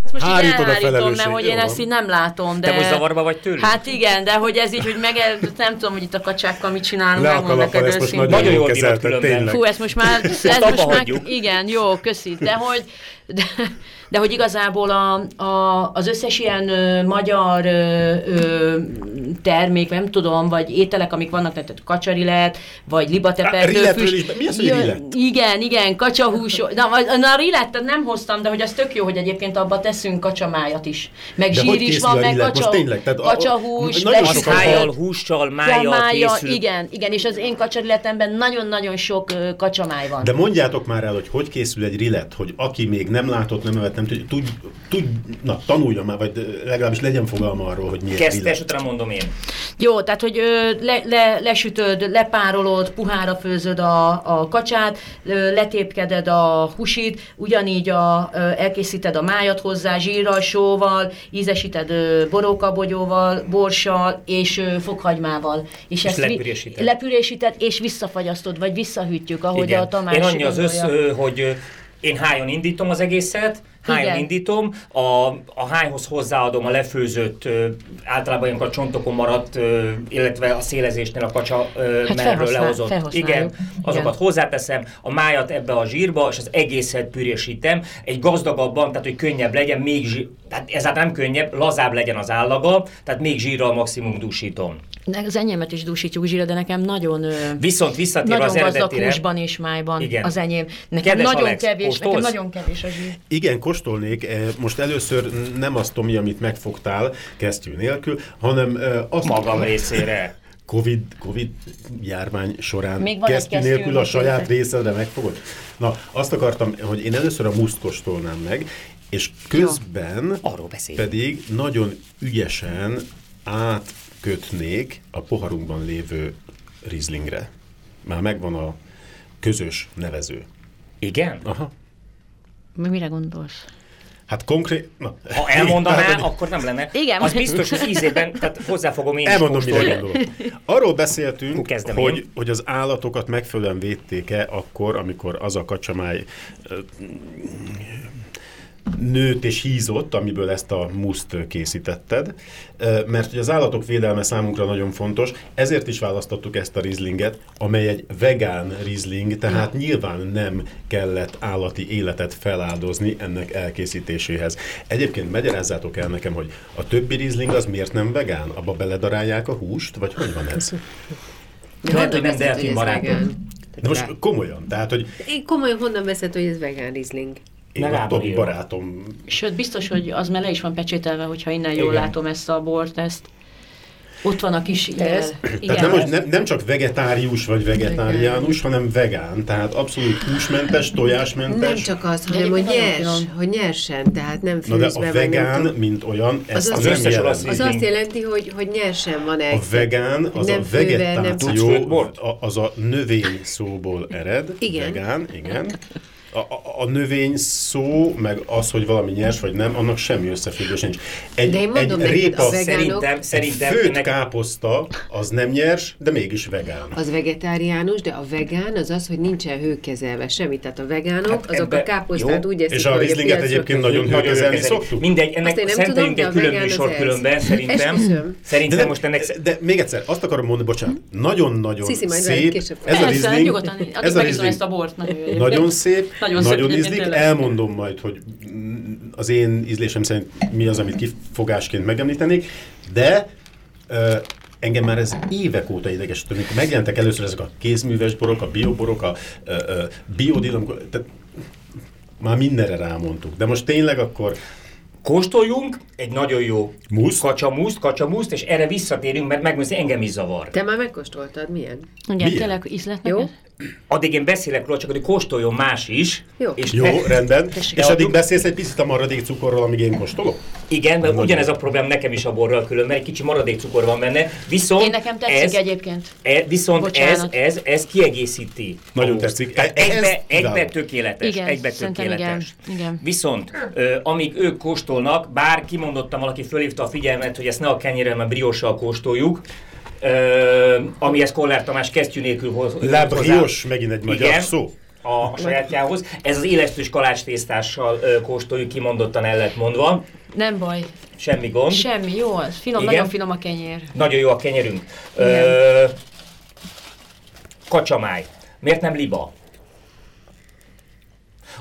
ezt most így hárítod a elhárítom, mert hogy én van. ezt így nem látom, de... Te most zavarba vagy tőlük? Hát igen, de hogy ez így, hogy meg nem tudom, hogy itt a kacsákkal mit csinálunk, Le megmondom neked ezt most nagyon Nagyon jól kezelted, különben. tényleg. Fú, ezt most már, ez abba most már, igen, jó, köszi, de hogy, de, de hogy igazából a, a, az összes ilyen ö, magyar ö, ö, termék, nem tudom, vagy ételek, amik vannak, tehát kacsarilet, vagy be- mi az, hogy rillet? Igen, igen, kacsahús, na, a- na a rillettet nem hoztam, de hogy az tök jó, hogy egyébként abba teszünk kacsamájat is. Meg De zsír is van, meg kacsa, tényleg, tehát a- kacsahús, nagyon sokan Szájjal, húscsal, májjal mája, készül. igen, igen, és az én kacsariletemben nagyon-nagyon sok kacsamáj van. De mondjátok már el, hogy hogy készül egy rillet, hogy aki még nem látott, nem evett, nem tudja, tud, tud, na, tanulja már, vagy legalábbis legyen fogalma arról, hogy miért Kezdtes, utána mondom én. Jó, tehát, hogy ö, le, le, lesütöd, lepárolod, puhára főzöd a, a kacsát, ö, letépkeded a husit, ugyanígy a, ö, elkészíted a májat hozzá zsírral, sóval, ízesíted ö, borókabogyóval, borssal és ö, fokhagymával. És, ezt vi- lepürésíted. lepürésíted, és visszafagyasztod, vagy visszahűtjük, ahogy Igen. a Tamás Én annyi az össz, hogy én hájon indítom az egészet, Igen. indítom, a, a hányhoz hozzáadom a lefőzött, általában ilyenkor a csontokon maradt, illetve a szélezésnél a kacsa hát merről lehozott. Igen, azokat Igen. hozzáteszem, a májat ebbe a zsírba, és az egészet pürésítem. Egy gazdagabban, tehát hogy könnyebb legyen, még zsír, tehát ezáltal nem könnyebb, lazább legyen az állaga, tehát még zsírral maximum dúsítom. Az enyémet is dúsítjuk zsírra, de nekem nagyon... Viszont visszatérve nagyon az eredetére... húsban és májban Igen. az enyém. Nekem Kedves nagyon Alex, kevés, kóstolsz? nekem nagyon kevés a zsír. Igen, kóstolnék. Eh, most először nem azt, Tomi, amit megfogtál kesztyű nélkül, hanem eh, azt... Magam részére. Covid, Covid járvány során Még kesztyű nélkül a saját részedre megfogod? Na, azt akartam, hogy én először a muszt kóstolnám meg, és közben Arról pedig nagyon ügyesen átkötnék a poharunkban lévő rizlingre. Már megvan a közös nevező. Igen? Aha. Mi mire gondolsz? Hát konkrét... Na. Ha elmondaná, hát, akkor nem lenne. Igen. Az biztos, hogy ízében, tehát hozzá fogom én Elmondom, mire gondolok. Arról beszéltünk, hogy, hogy az állatokat megfelelően védték-e akkor, amikor az a kacsamáj nőtt és hízott, amiből ezt a muszt készítetted, mert az állatok védelme számunkra nagyon fontos, ezért is választottuk ezt a rizlinget, amely egy vegán rizling, tehát nyilván nem kellett állati életet feláldozni ennek elkészítéséhez. Egyébként magyarázzátok el nekem, hogy a többi rizling az miért nem vegán? Abba beledarálják a húst, vagy hogy van ez? Lehet, hogy nem delfin barátok. De most komolyan, tehát, hogy... Én komolyan honnan veszed, hogy ez vegán rizling? Én a Tomi barátom. Sőt, biztos, hogy az már le is van pecsételve, hogyha innen jól Igen. látom ezt a bort, ezt. Ott van a kis ez. Tehát nem, nem, nem csak vegetárius vagy vegetáriánus, Igen. hanem vegán, tehát abszolút húsmentes, tojásmentes. Nem csak az, hanem hogy nyers, hogy nyersen, tehát nem főzve. Na de a vegán, nem mint olyan, ez az, az, az, az, az azt jelenti, hogy, hogy nyersen van egy. A vegán, az nem a vegetáció, főve, az a növény szóból ered. Igen. Vegán, igen a, a, a növény szó, meg az, hogy valami nyers vagy nem, annak semmi összefüggés nincs. Egy, de én mondom, egy répa, a szerintem, szerintem főtt ennek... káposzta, az nem nyers, de mégis vegán. Az vegetáriánus, de a vegán az az, hogy nincsen hőkezelve semmi. Tehát a vegánok, hát azok ebbe, a káposztát jó. úgy eszik, És a rizlinget egyébként nagyon hőkezelni szoktuk? Mindegy, ennek szenteljünk egy külön műsor különben, szerintem. Szerintem most ennek... De még egyszer, azt akarom mondani, bocsánat, nagyon-nagyon szép. Ez a rizling, ez a rizling, nagyon szép, nagyon, nagyon ízlik. Elmondom majd, hogy az én ízlésem szerint mi az, amit kifogásként megemlítenék, de uh, engem már ez évek óta idegesítő, amikor megjelentek először ezek a kézműves borok, a bioborok, a uh, biodilom, tehát már mindenre rámondtuk. De most tényleg akkor kóstoljunk egy nagyon jó muszt, kacsamuszt, kacsamuszt, és erre visszatérünk, mert megmondom, engem is zavar. Te már megkóstoltad, milyen? Igen, milyen? tényleg ízlet Jó? Addig én beszélek róla, csak hogy kóstoljon más is. Jó, és Jó rendben. Tessék, és addig beszélsz egy picit a maradék cukorról, amíg én kóstolok? Igen, mert ugyanez a problém nekem is a borral külön, mert egy kicsi maradék cukor van benne. Viszont én nekem tetszik ez, egyébként. E, viszont ez, ez, ez kiegészíti. Nagyon tetszik. E, egybe, egybe tökéletes. Igen, egybe tökéletes. Igen, igen. Viszont ö, amíg ők kóstolnak, bár kimondottam, valaki fölhívta a figyelmet, hogy ezt ne a kenyérrel, mert briossal kóstoljuk, amihez Kollár Tamás kesztyű nélkül hoz, Lábrios, megint egy magyar Igen, szó. A sajátjához. Ez az élesztős kalácstésztással uh, kóstoljuk, kimondottan el lett mondva. Nem baj. Semmi gond. Semmi, jó az. Finom, Igen? nagyon finom a kenyér. Nagyon jó a kenyerünk. Uh, kacsamáj. Miért nem liba?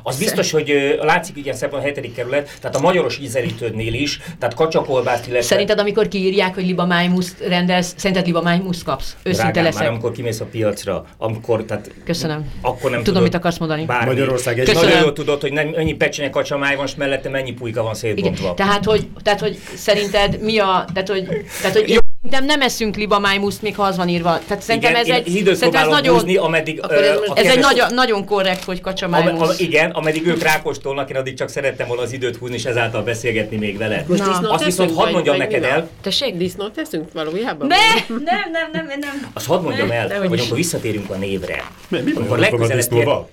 Az biztos, hogy látszik igen szebb a hetedik kerület, tehát a magyaros ízelítődnél is, tehát kacsakolbászt, illetve... Szerinted, amikor kiírják, hogy liba májmuszt rendelsz, szerinted liba májmuszt kapsz? Őszinte Drágám, leszek. Már amikor kimész a piacra, amikor, tehát... Köszönöm. Akkor nem Tudom, tudod, mit akarsz mondani. Bármi. Magyarország egy Köszönöm. Nagyon jól tudod, hogy nem, ennyi pecsenye kacsamáj van, és mellette mennyi pulyka van szétbontva. Igen. Tehát, hogy, tehát, hogy szerinted mi a... Tehát, hogy, tehát, hogy Szerintem nem eszünk libamájmuszt, még ha az van írva. Tehát szerintem igen, ez egy... Szerintem ez nagyon, húzni, ameddig... Akkor ez, uh, ez egy nagyon, nagyon korrekt, hogy kacsamájmusz. Am, igen, ameddig ők rákostolnak, én addig csak szerettem volna az időt húzni, és ezáltal beszélgetni még vele. Most Na. Azt viszont hadd mondjam neked el... Tessék, disznót teszünk valójában? Ne, nem, nem, nem, nem. Azt hadd mondjam el, hogy amikor visszatérünk a névre. Mi, mi amikor legközelebb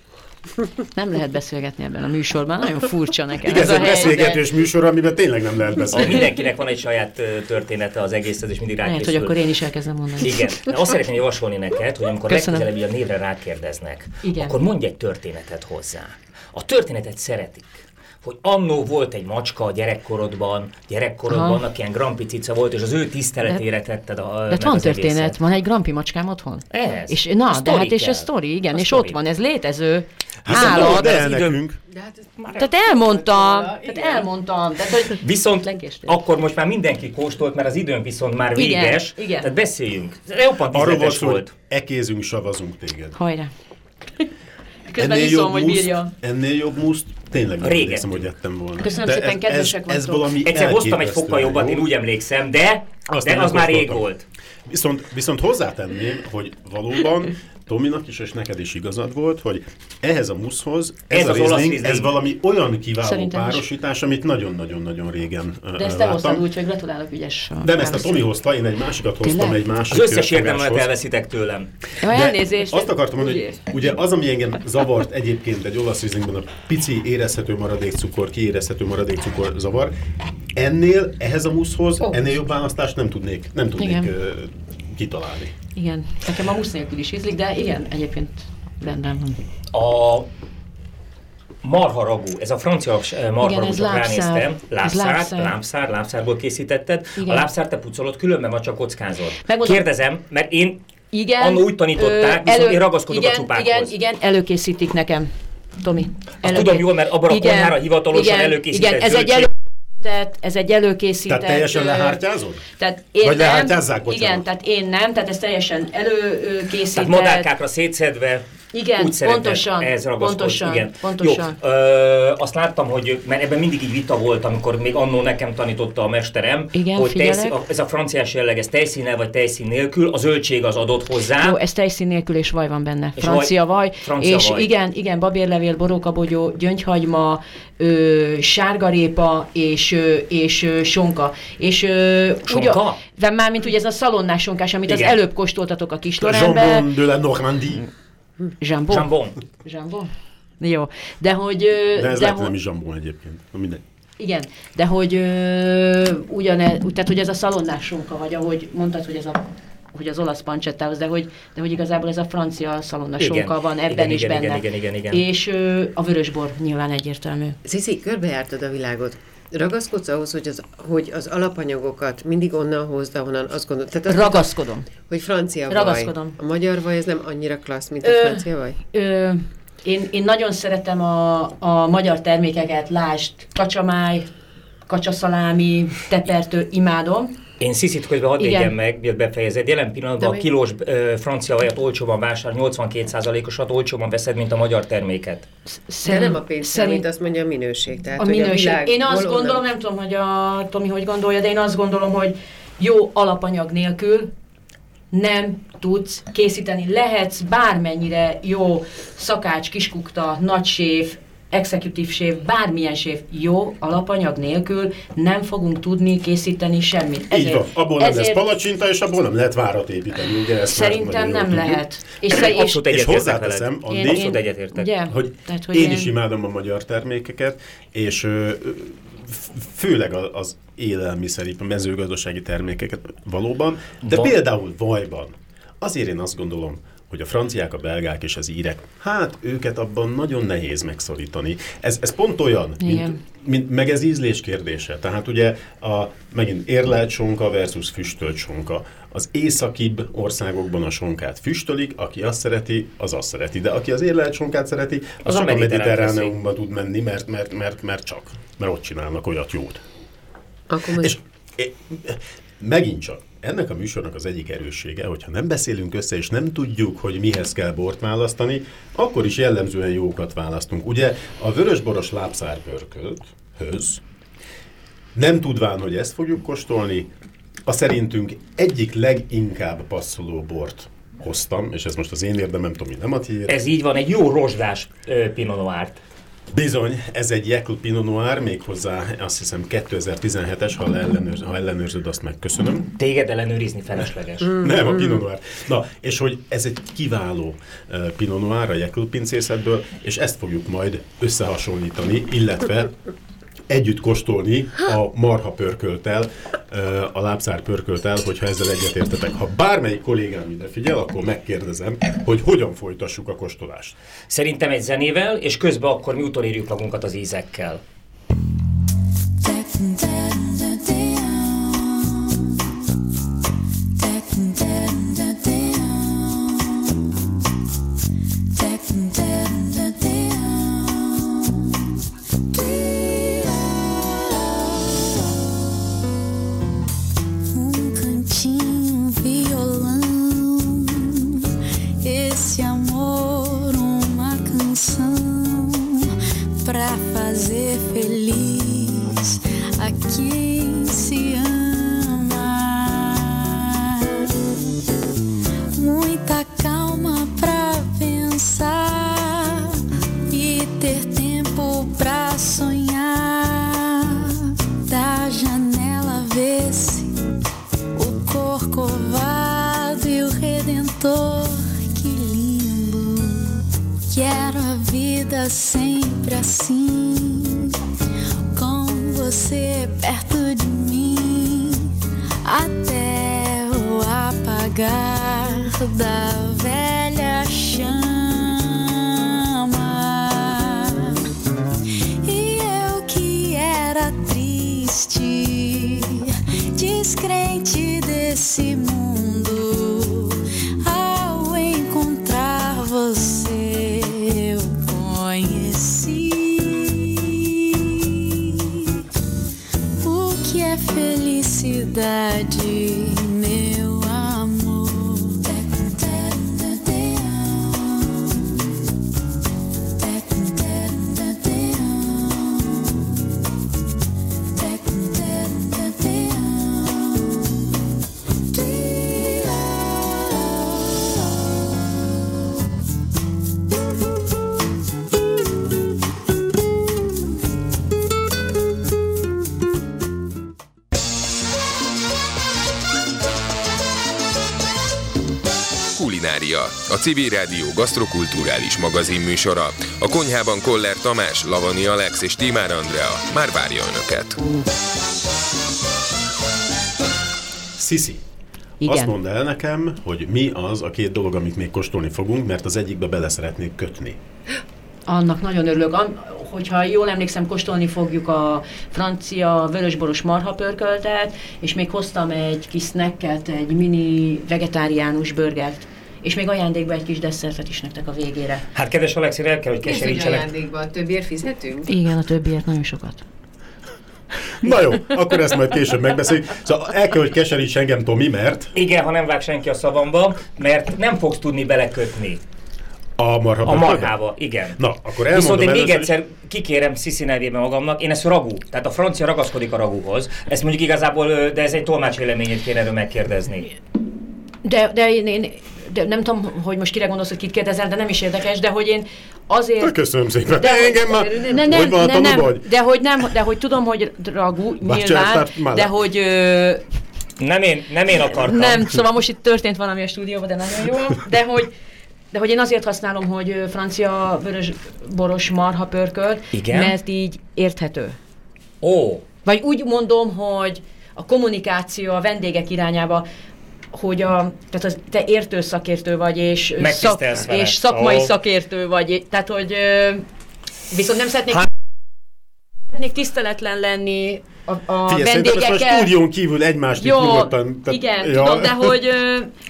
nem lehet beszélgetni ebben a műsorban, nagyon furcsa nekem. Igen, ez, ez a beszélgetős műsor, amiben tényleg nem lehet beszélni. Mindenkinek van egy saját története az egészhez, és mindig rákészül. Lehet, hogy akkor én is elkezdem mondani. Igen. De azt szeretném javasolni neked, hogy amikor Köszönöm. legközelebb a névre rákérdeznek, Igen. akkor mondj egy történetet hozzá. A történetet szeretik hogy annó volt egy macska a gyerekkorodban, gyerekkorodban, Aha. aki ilyen grampi cica volt, és az ő tiszteletére tetted a De van történet, egészet. van egy grampi macskám otthon. Ez. És na, de hát és a sztori, igen, a és story. ott van, ez létező állat. De ez nekünk. Hát tehát elmondtam, tehát elmondtam. Tehát, hogy viszont lekéstél. akkor most már mindenki kóstolt, mert az időnk viszont már véges. Igen, igen. Tehát beszéljünk. Roppant Arról volt, volt. ekézünk, savazunk téged. Hajrá. Közben ennél jobb, hogy bírja. ennél jobb muszt tényleg nem emlékszem, hogy ettem volna. Köszönöm de szépen, kedvesek ez, ez valami Egyszer hoztam egy fokkal jobbat, én úgy emlékszem, de, de az már rég volt. Viszont, viszont hozzátenném, hogy valóban Tominak is, és neked is igazad volt, hogy ehhez a muszhoz ez, ez, a az ez valami olyan kiváló Szerintem párosítás, amit nagyon-nagyon-nagyon régen De ezt te hoztad úgy, hogy gratulálok ügyes. Nem, ezt a Tomi hozta, én egy másikat hoztam, Tényleg? egy másik Az összes érdemet elveszitek tőlem. De elnézést. Azt akartam mondani, hogy ugye az, ami engem zavart egyébként egy olasz Rieslingben a pici érezhető maradékcukor, kiérezhető maradékcukor zavar, ennél, ehhez a muszhoz, oh. ennél jobb választást nem tudnék, nem tudnék Igen. kitalálni. Igen, nekem a musz nélkül is ízlik, de igen, egyébként rendben van. A marha ragú, ez a francia marha csak ránéztem. Lábszár, lábszár, lábszár, lábszárból készítetted. Igen. A lábszár te pucolod, különben vagy csak kockázod. Megmondom. Kérdezem, mert én igen, Annó úgy tanították, ö, elő, én ragaszkodok igen, a csupákhoz. Igen, igen, előkészítik nekem, Tomi. Előké... tudom jól, mert abban a konyhára hivatalosan igen, előkészített Igen, ez egy elő tehát ez egy előkészített... Tehát teljesen lehártyázod? Tehát én Vagy nem, lehártyázzák, Igen, tehát én nem, tehát ez teljesen előkészített... Tehát madárkákra szétszedve igen, úgy pontosan, ez pontosan, igen. pontosan. Jó, ö, azt láttam, hogy, mert ebben mindig így vita volt, amikor még annó nekem tanította a mesterem, igen, hogy tejszín, ez a franciás jelleg, ez tejszínnel vagy tejszín nélkül, a zöldség az adott hozzá. Jó, ez tejszín nélkül és vaj van benne. És Francia vaj, francia és vaj. igen, igen, babérlevél, borókabogyó, gyöngyhagyma, ö, sárgarépa és, ö, és ö, sonka. És, ö, sonka? Ugye, már mint ugye ez a szalonnás sonkás, amit igen. az előbb kóstoltatok a kis Jambon de la Normandie. Jambon. Jambon. Jambon. Jó, de hogy... De ez de lehet, ho- nem is jambon egyébként. Mindegy. Igen, de hogy ö, ugyane, tehát hogy ez a szalonnás sonka, vagy ahogy mondtad, hogy ez a hogy az olasz pancsettához, de hogy, de hogy igazából ez a francia szalonna sonka van ebben igen, is igen, benne. Igen, igen, igen, igen. És ö, a vörösbor nyilván egyértelmű. Sziszi, körbejártad a világot. Ragaszkodsz ahhoz, hogy az, hogy az alapanyagokat mindig onnan hozd, ahonnan azt gondolod. Tehát azt Ragaszkodom. Mondod, hogy francia Ragaszkodom. vaj. A magyar vaj ez nem annyira klassz, mint a ö, francia vaj? Ö, én, én nagyon szeretem a, a magyar termékeket, lást, kacsamáj, kacsaszalámi, tepertő, imádom. Én Sziszit közben hadd Igen. meg, miért befejezed. Jelen pillanatban a kilós ö, francia vajat olcsóban vásár, 82%-osat olcsóban veszed, mint a magyar terméket. Szerint, De nem a pénz szerint azt mondja a minőség. Tehát, a minőség. A én azt gondolom, onnan... nem tudom, hogy a Tomi hogy gondolja, de én azt gondolom, hogy jó alapanyag nélkül nem tudsz készíteni. Lehetsz bármennyire jó szakács, kiskukta, nagysév, executive sév, bármilyen sév jó alapanyag nélkül nem fogunk tudni készíteni semmit. Ezért, Így van, abból nem ezért, lesz palacsinta, és abból nem lehet várat építeni. Ugye ezt szerintem nem tudjuk. lehet. És, és, és, és hozzáteszem, Andi, én, én, egyetértek. Ugye? hogy, Tehát, hogy én, én is imádom a magyar termékeket, és főleg az élelmiszer, a mezőgazdasági termékeket valóban, de Van. például vajban. Azért én azt gondolom, hogy a franciák, a belgák és az írek, hát őket abban nagyon nehéz megszorítani. Ez, ez pont olyan, mint, mint, meg ez ízlés kérdése. Tehát ugye a, megint érlelt sonka versus füstölt sonka. Az északibb országokban a sonkát füstölik, aki azt szereti, az azt szereti. De aki az érlelt sonkát szereti, az, az csak a mediterráneumban tud menni, mert, mert, mert, mert csak. Mert ott csinálnak olyat jót. Akkor és, és megint csak, ennek a műsornak az egyik erőssége, hogyha nem beszélünk össze, és nem tudjuk, hogy mihez kell bort választani, akkor is jellemzően jókat választunk. Ugye a vörösboros lábszárpörkölt, höz, nem tudván, hogy ezt fogjuk kóstolni, a szerintünk egyik leginkább passzoló bort hoztam, és ez most az én érdemem, Tomi, nem a tiéd. Ez így van, egy jó rozsdás uh, Noir-t. Bizony, ez egy Jekyll Pinot Noir, méghozzá azt hiszem 2017-es, ha, ellenőrz, ha ellenőrzöd, azt megköszönöm. Téged ellenőrizni felesleges. Mm. Nem, a Pinot Noir. Na, és hogy ez egy kiváló uh, Pinot Noir a Jekyll pincészetből, és ezt fogjuk majd összehasonlítani, illetve együtt kóstolni a marha pörköltel, a lábszár pörköltel, hogyha ezzel egyetértetek. Ha bármelyik kollégám ide figyel, akkor megkérdezem, hogy hogyan folytassuk a kóstolást. Szerintem egy zenével, és közben akkor mi utolérjük magunkat az ízekkel. Civil Rádió gasztrokulturális magazin műsora. A konyhában Koller Tamás, Lavani Alex és Timár Andrea már várja Önöket. Sisi, igen. Azt mondd el nekem, hogy mi az a két dolog, amit még kóstolni fogunk, mert az egyikbe bele szeretnék kötni. Annak nagyon örülök. Hogyha jól emlékszem, kóstolni fogjuk a francia vörösboros marhapörköltet, és még hoztam egy kis snacket, egy mini vegetáriánus burgert és még ajándékba egy kis desszertet is nektek a végére. Hát kedves Alexi, el kell, hogy keserítsenek. ajándékba? A többiért fizetünk? Igen, a többiért nagyon sokat. Na jó, akkor ezt majd később megbeszéljük. Szóval el kell, hogy keseríts engem, Tomi, mert... Igen, ha nem vág senki a szavamba, mert nem fogsz tudni belekötni. A marha A marhába, igen. Na, akkor elmondom Viszont én még egyszer kikérem Sisi nevében magamnak, én ezt ragú, tehát a francia ragaszkodik a ragúhoz. Ezt mondjuk igazából, de ez egy tolmács véleményét kéne erről megkérdezni. De, de én, én de nem tudom, hogy most kire gondolsz, hogy kit kérdezel, de nem is érdekes, de hogy én azért... De köszönöm szépen. De, engem már... Ne, nem, hogy van ne, nem, vagy? De hogy nem, de hogy tudom, hogy ragú, nyilván, de hogy... Ö, nem én, nem én akartam. Nem, szóval most itt történt valami a stúdióban, de nagyon jó. De hogy, de hogy én azért használom, hogy francia vörös boros marha pörkölt, Igen? mert így érthető. Ó. Vagy úgy mondom, hogy a kommunikáció a vendégek irányába hogy a, tehát az, te értő szakértő vagy, és, szak, és szakmai oh. szakértő vagy, tehát hogy viszont nem szeretnék, hát... szeretnék tiszteletlen lenni a, a Figyelj, vendégekkel. Most a stúdión kívül egymást Jó, nyugodtan... Tehát, igen, ja. tudom, de hogy...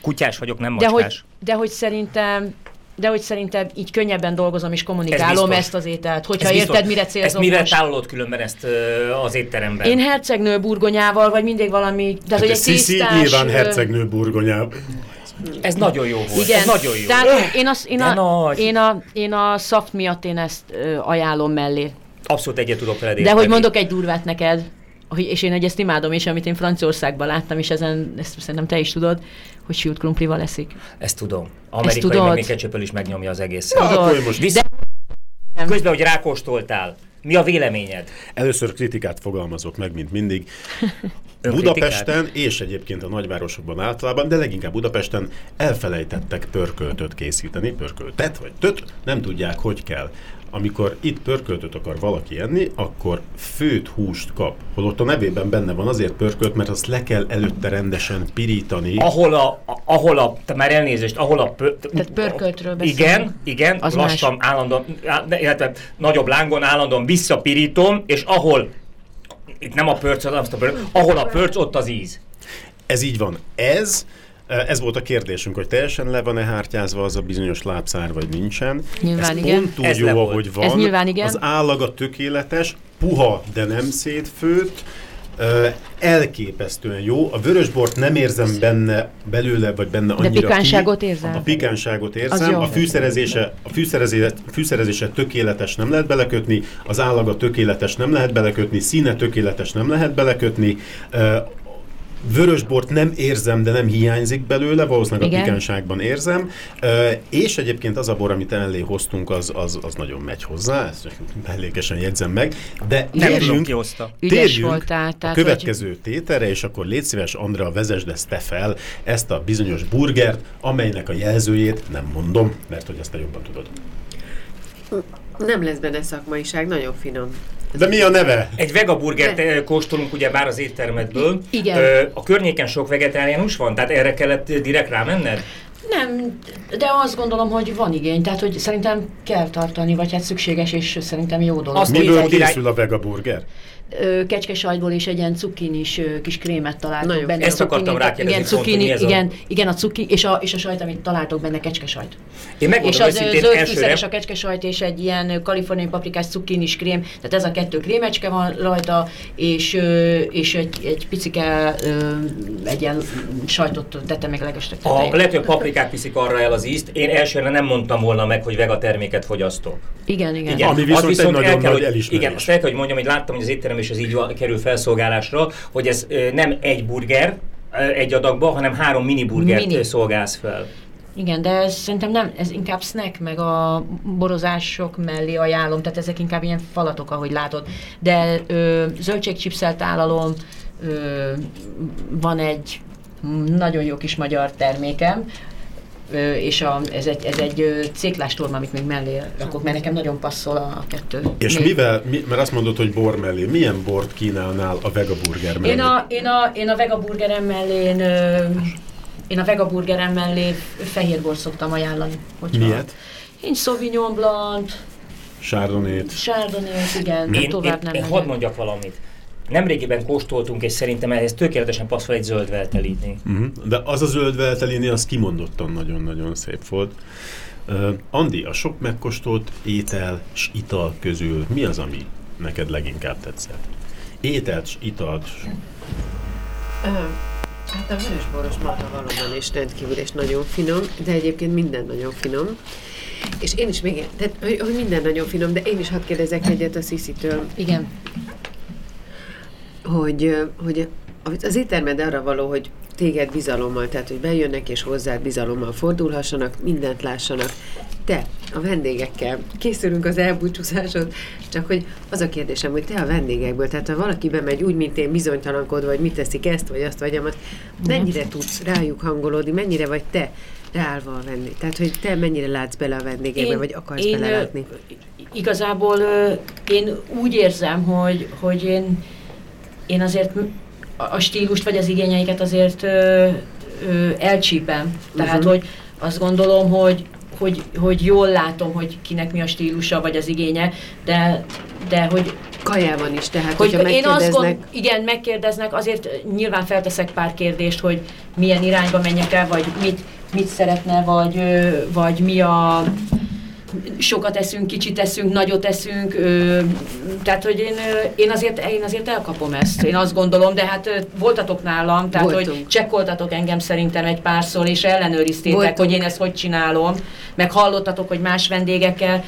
Kutyás vagyok, nem macskás. De hogy, de hogy szerintem de hogy szerintem így könnyebben dolgozom és kommunikálom ez ezt az ételt, hogyha ez érted, mire célzom. Ezt mire tálolod különben ezt uh, az étteremben? Én hercegnő burgonyával, vagy mindig valami... De hát hogy egy tisztás, nyilván hercegnő burgonyával. Ez nagyon jó volt. Igen. Ez nagyon jó. Tehát én, az, én, a, én, a, én a szaft miatt én ezt ö, ajánlom mellé. Abszolút egyet tudok veled De hogy mondok egy durvát neked, és én ezt imádom, és amit én Franciaországban láttam, és ezen, ezt szerintem te is tudod, hogy sült krumplival eszik. Ezt tudom. Amerikai meg még is megnyomja az egészet. Ja, akkor most Visz... De... Közben, hogy rákóstoltál, mi a véleményed? Először kritikát fogalmazok meg, mint mindig. Budapesten és egyébként a nagyvárosokban általában, de leginkább Budapesten elfelejtettek pörköltöt készíteni, pörköltet vagy töt, nem tudják, hogy kell amikor itt pörköltöt akar valaki enni, akkor főt húst kap. Holott a nevében benne van azért pörkölt, mert azt le kell előtte rendesen pirítani. Ahol a, ahol a, te már elnézést, ahol a... Pör, Tehát pörköltről beszélünk. Igen, igen, az lassan, más. állandóan, illetve nagyobb lángon állandóan visszapirítom, és ahol itt nem a pörc, azt a pörc, ahol a pörc, ott az íz. Ez így van. Ez ez volt a kérdésünk, hogy teljesen le van-e hártyázva az a bizonyos lábszár, vagy nincsen. Nyilván Ez igen. pont úgy Ez jó, ahogy van. Ez nyilván igen. Az állaga tökéletes, puha, de nem szétfőtt, elképesztően jó. A vörösbort nem érzem benne belőle, vagy benne annyira De pikánságot érzem? A pikánságot érzem. A fűszerezése, a fűszerezése, fűszerezése tökéletes, nem lehet belekötni, az állaga tökéletes, nem lehet belekötni, színe tökéletes, nem lehet belekötni. Vörösbort nem érzem, de nem hiányzik belőle, valószínűleg Igen. a pikánságban érzem. És egyébként az a bor, amit elé hoztunk, az, az, az nagyon megy hozzá, ezt mellékesen jegyzem meg. De térjünk, térjünk voltál, a következő hogy... tételre, és akkor légy szíves, Andrea, vezesd ezt te fel, ezt a bizonyos burgert, amelynek a jelzőjét nem mondom, mert hogy ezt te jobban tudod. Nem lesz benne szakmaiság, nagyon finom. De mi a neve? Egy vegaburgert De. kóstolunk ugye már az éttermedből. Igen. A környéken sok vegetáriánus van? Tehát erre kellett direkt rámenned? Nem, de azt gondolom, hogy van igény, tehát hogy szerintem kell tartani, vagy hát szükséges, és szerintem jó dolog. Azt Miből készül a vegaburger? Kecskesajtból is egy ilyen cukinis kis krémet találtok Nagyon. benne. Ezt akartam rákérdezni. Igen, cukini, igen, igen, a cuki, és a, és a sajt, amit találtok benne, kecskesajt. Én és az zöld fűszeres a kecskesajt és egy ilyen kaliforniai paprikás cukinis krém, tehát ez a kettő krémecske van rajta, és, és egy, egy picike egy ilyen sajtot tette meg legestek. A, lehet, hogy a paprikák viszik arra el az ízt. Én elsőre nem mondtam volna meg, hogy vega terméket fogyasztok. Igen, igen. igen. Ami viszont, viszont egy nagyon nagy elismerés. Igen, azt el kell, hogy mondjam, hogy láttam, hogy az étterem és ez így kerül felszolgálásra, hogy ez nem egy burger egy adagba, hanem három mini burgert mini. szolgálsz fel. Igen, de ez szerintem nem, ez inkább snack, meg a borozások mellé ajánlom, tehát ezek inkább ilyen falatok, ahogy látod. De ö, zöldségcsipszelt állalom, ö, van egy nagyon jó kis magyar termékem, és a, ez egy, ez egy céklástorm, amit még mellé rakok, mert nekem nagyon passzol a kettő. És még. mivel, mi, mert azt mondod, hogy bor mellé, milyen bort kínálnál a vegaburger mellé? Én a, én a, én a vegaburgerem mellé én, én a vegaburgerem mellé fehér bor szoktam ajánlani. Hogyha Miért? Én Sauvignon Blanc, Chardonnay-t. Chardonnay-t, igen, én, tovább én, nem én hadd mondjak valamit. Nemrégiben kóstoltunk, és szerintem ehhez tökéletesen passzol egy zöld veltelini. Uh-huh. De az a zöld veltelini, az kimondottan nagyon-nagyon szép volt. Uh, Andi, a sok megkóstolt étel és ital közül mi az, ami neked leginkább tetszett? Ételt és italt? Uh, hát a vörösboros mata valóban is rendkívül és nagyon finom, de egyébként minden nagyon finom. És én is még, tehát, hogy, hogy minden nagyon finom, de én is hadd kérdezek egyet a Sziszitől. Igen hogy, hogy az éttermed arra való, hogy téged bizalommal, tehát hogy bejönnek és hozzád bizalommal fordulhassanak, mindent lássanak. Te a vendégekkel készülünk az elbúcsúzásod, csak hogy az a kérdésem, hogy te a vendégekből, tehát ha valaki bemegy úgy, mint én bizonytalankodva, hogy mit teszik ezt, vagy azt, vagy amat, mennyire tudsz rájuk hangolódni, mennyire vagy te ráállva a vendég? Tehát, hogy te mennyire látsz bele a vendégekbe, én, vagy akarsz én, belelátni? Igazából én úgy érzem, hogy, hogy én én azért a stílust vagy az igényeiket azért ö, ö, elcsípem. Tehát, uh-huh. hogy azt gondolom, hogy, hogy, hogy jól látom, hogy kinek mi a stílusa vagy az igénye, de, de hogy kajában is, tehát hogy hogyha én azt gond, igen, megkérdeznek, azért nyilván felteszek pár kérdést, hogy milyen irányba menjek el, vagy mit, mit szeretne, vagy, vagy mi a sokat eszünk, kicsit eszünk, nagyot eszünk, ö, tehát hogy én, én, azért, én azért elkapom ezt, én azt gondolom, de hát voltatok nálam, tehát Voltunk. hogy csekkoltatok engem szerintem egy párszor, és ellenőriztétek, Voltunk. hogy én ezt hogy csinálom, meg hallottatok, hogy más vendégekkel,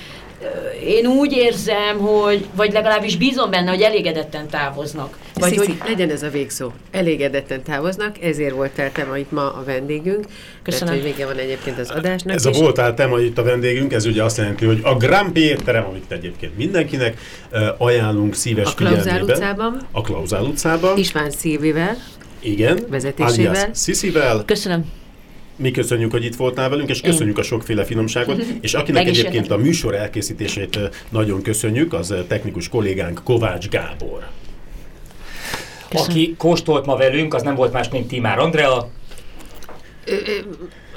én úgy érzem, hogy, vagy legalábbis bízom benne, hogy elégedetten távoznak. Vagy Sziszi, hogy... legyen ez a végszó. Elégedetten távoznak, ezért voltál te ma itt ma a vendégünk. Köszönöm. Mert, hogy vége van egyébként az adásnak. Ez a voltál te ma itt a vendégünk, ez ugye azt jelenti, hogy a Grampi étterem, amit egyébként mindenkinek ajánlunk szíves a Klauzál utcában. A Klauzál utcában. István Szilvivel. Igen. Vezetésével. Sziszivel. Köszönöm. Mi köszönjük, hogy itt voltál velünk, és köszönjük a sokféle finomságot, és akinek egyébként a műsor elkészítését nagyon köszönjük, az technikus kollégánk Kovács Gábor. Köszönöm. Aki kóstolt ma velünk, az nem volt más, mint Timár Andrea.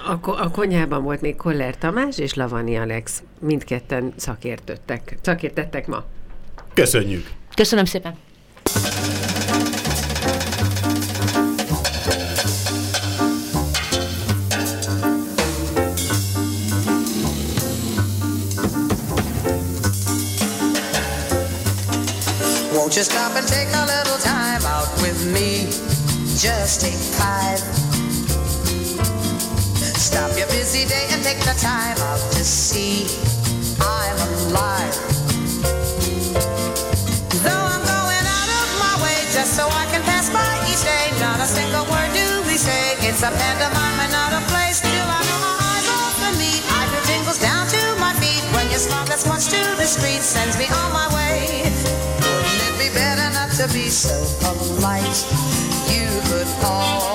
A, a konyhában volt még Koller Tamás és Lavani Alex. Mindketten szakértöttek, szakértettek ma. Köszönjük! Köszönöm szépen! Won't you stop and take a little time out with me? Just take five. Stop your busy day and take the time out to see I'm alive. Though I'm going out of my way just so I can pass by each day, not a single word do we say. It's a pantomime and not a play. Still, I know my eyes open me. I feel tingles down to my feet when your smile that's once to the street sends me on my way to be so polite. You could offer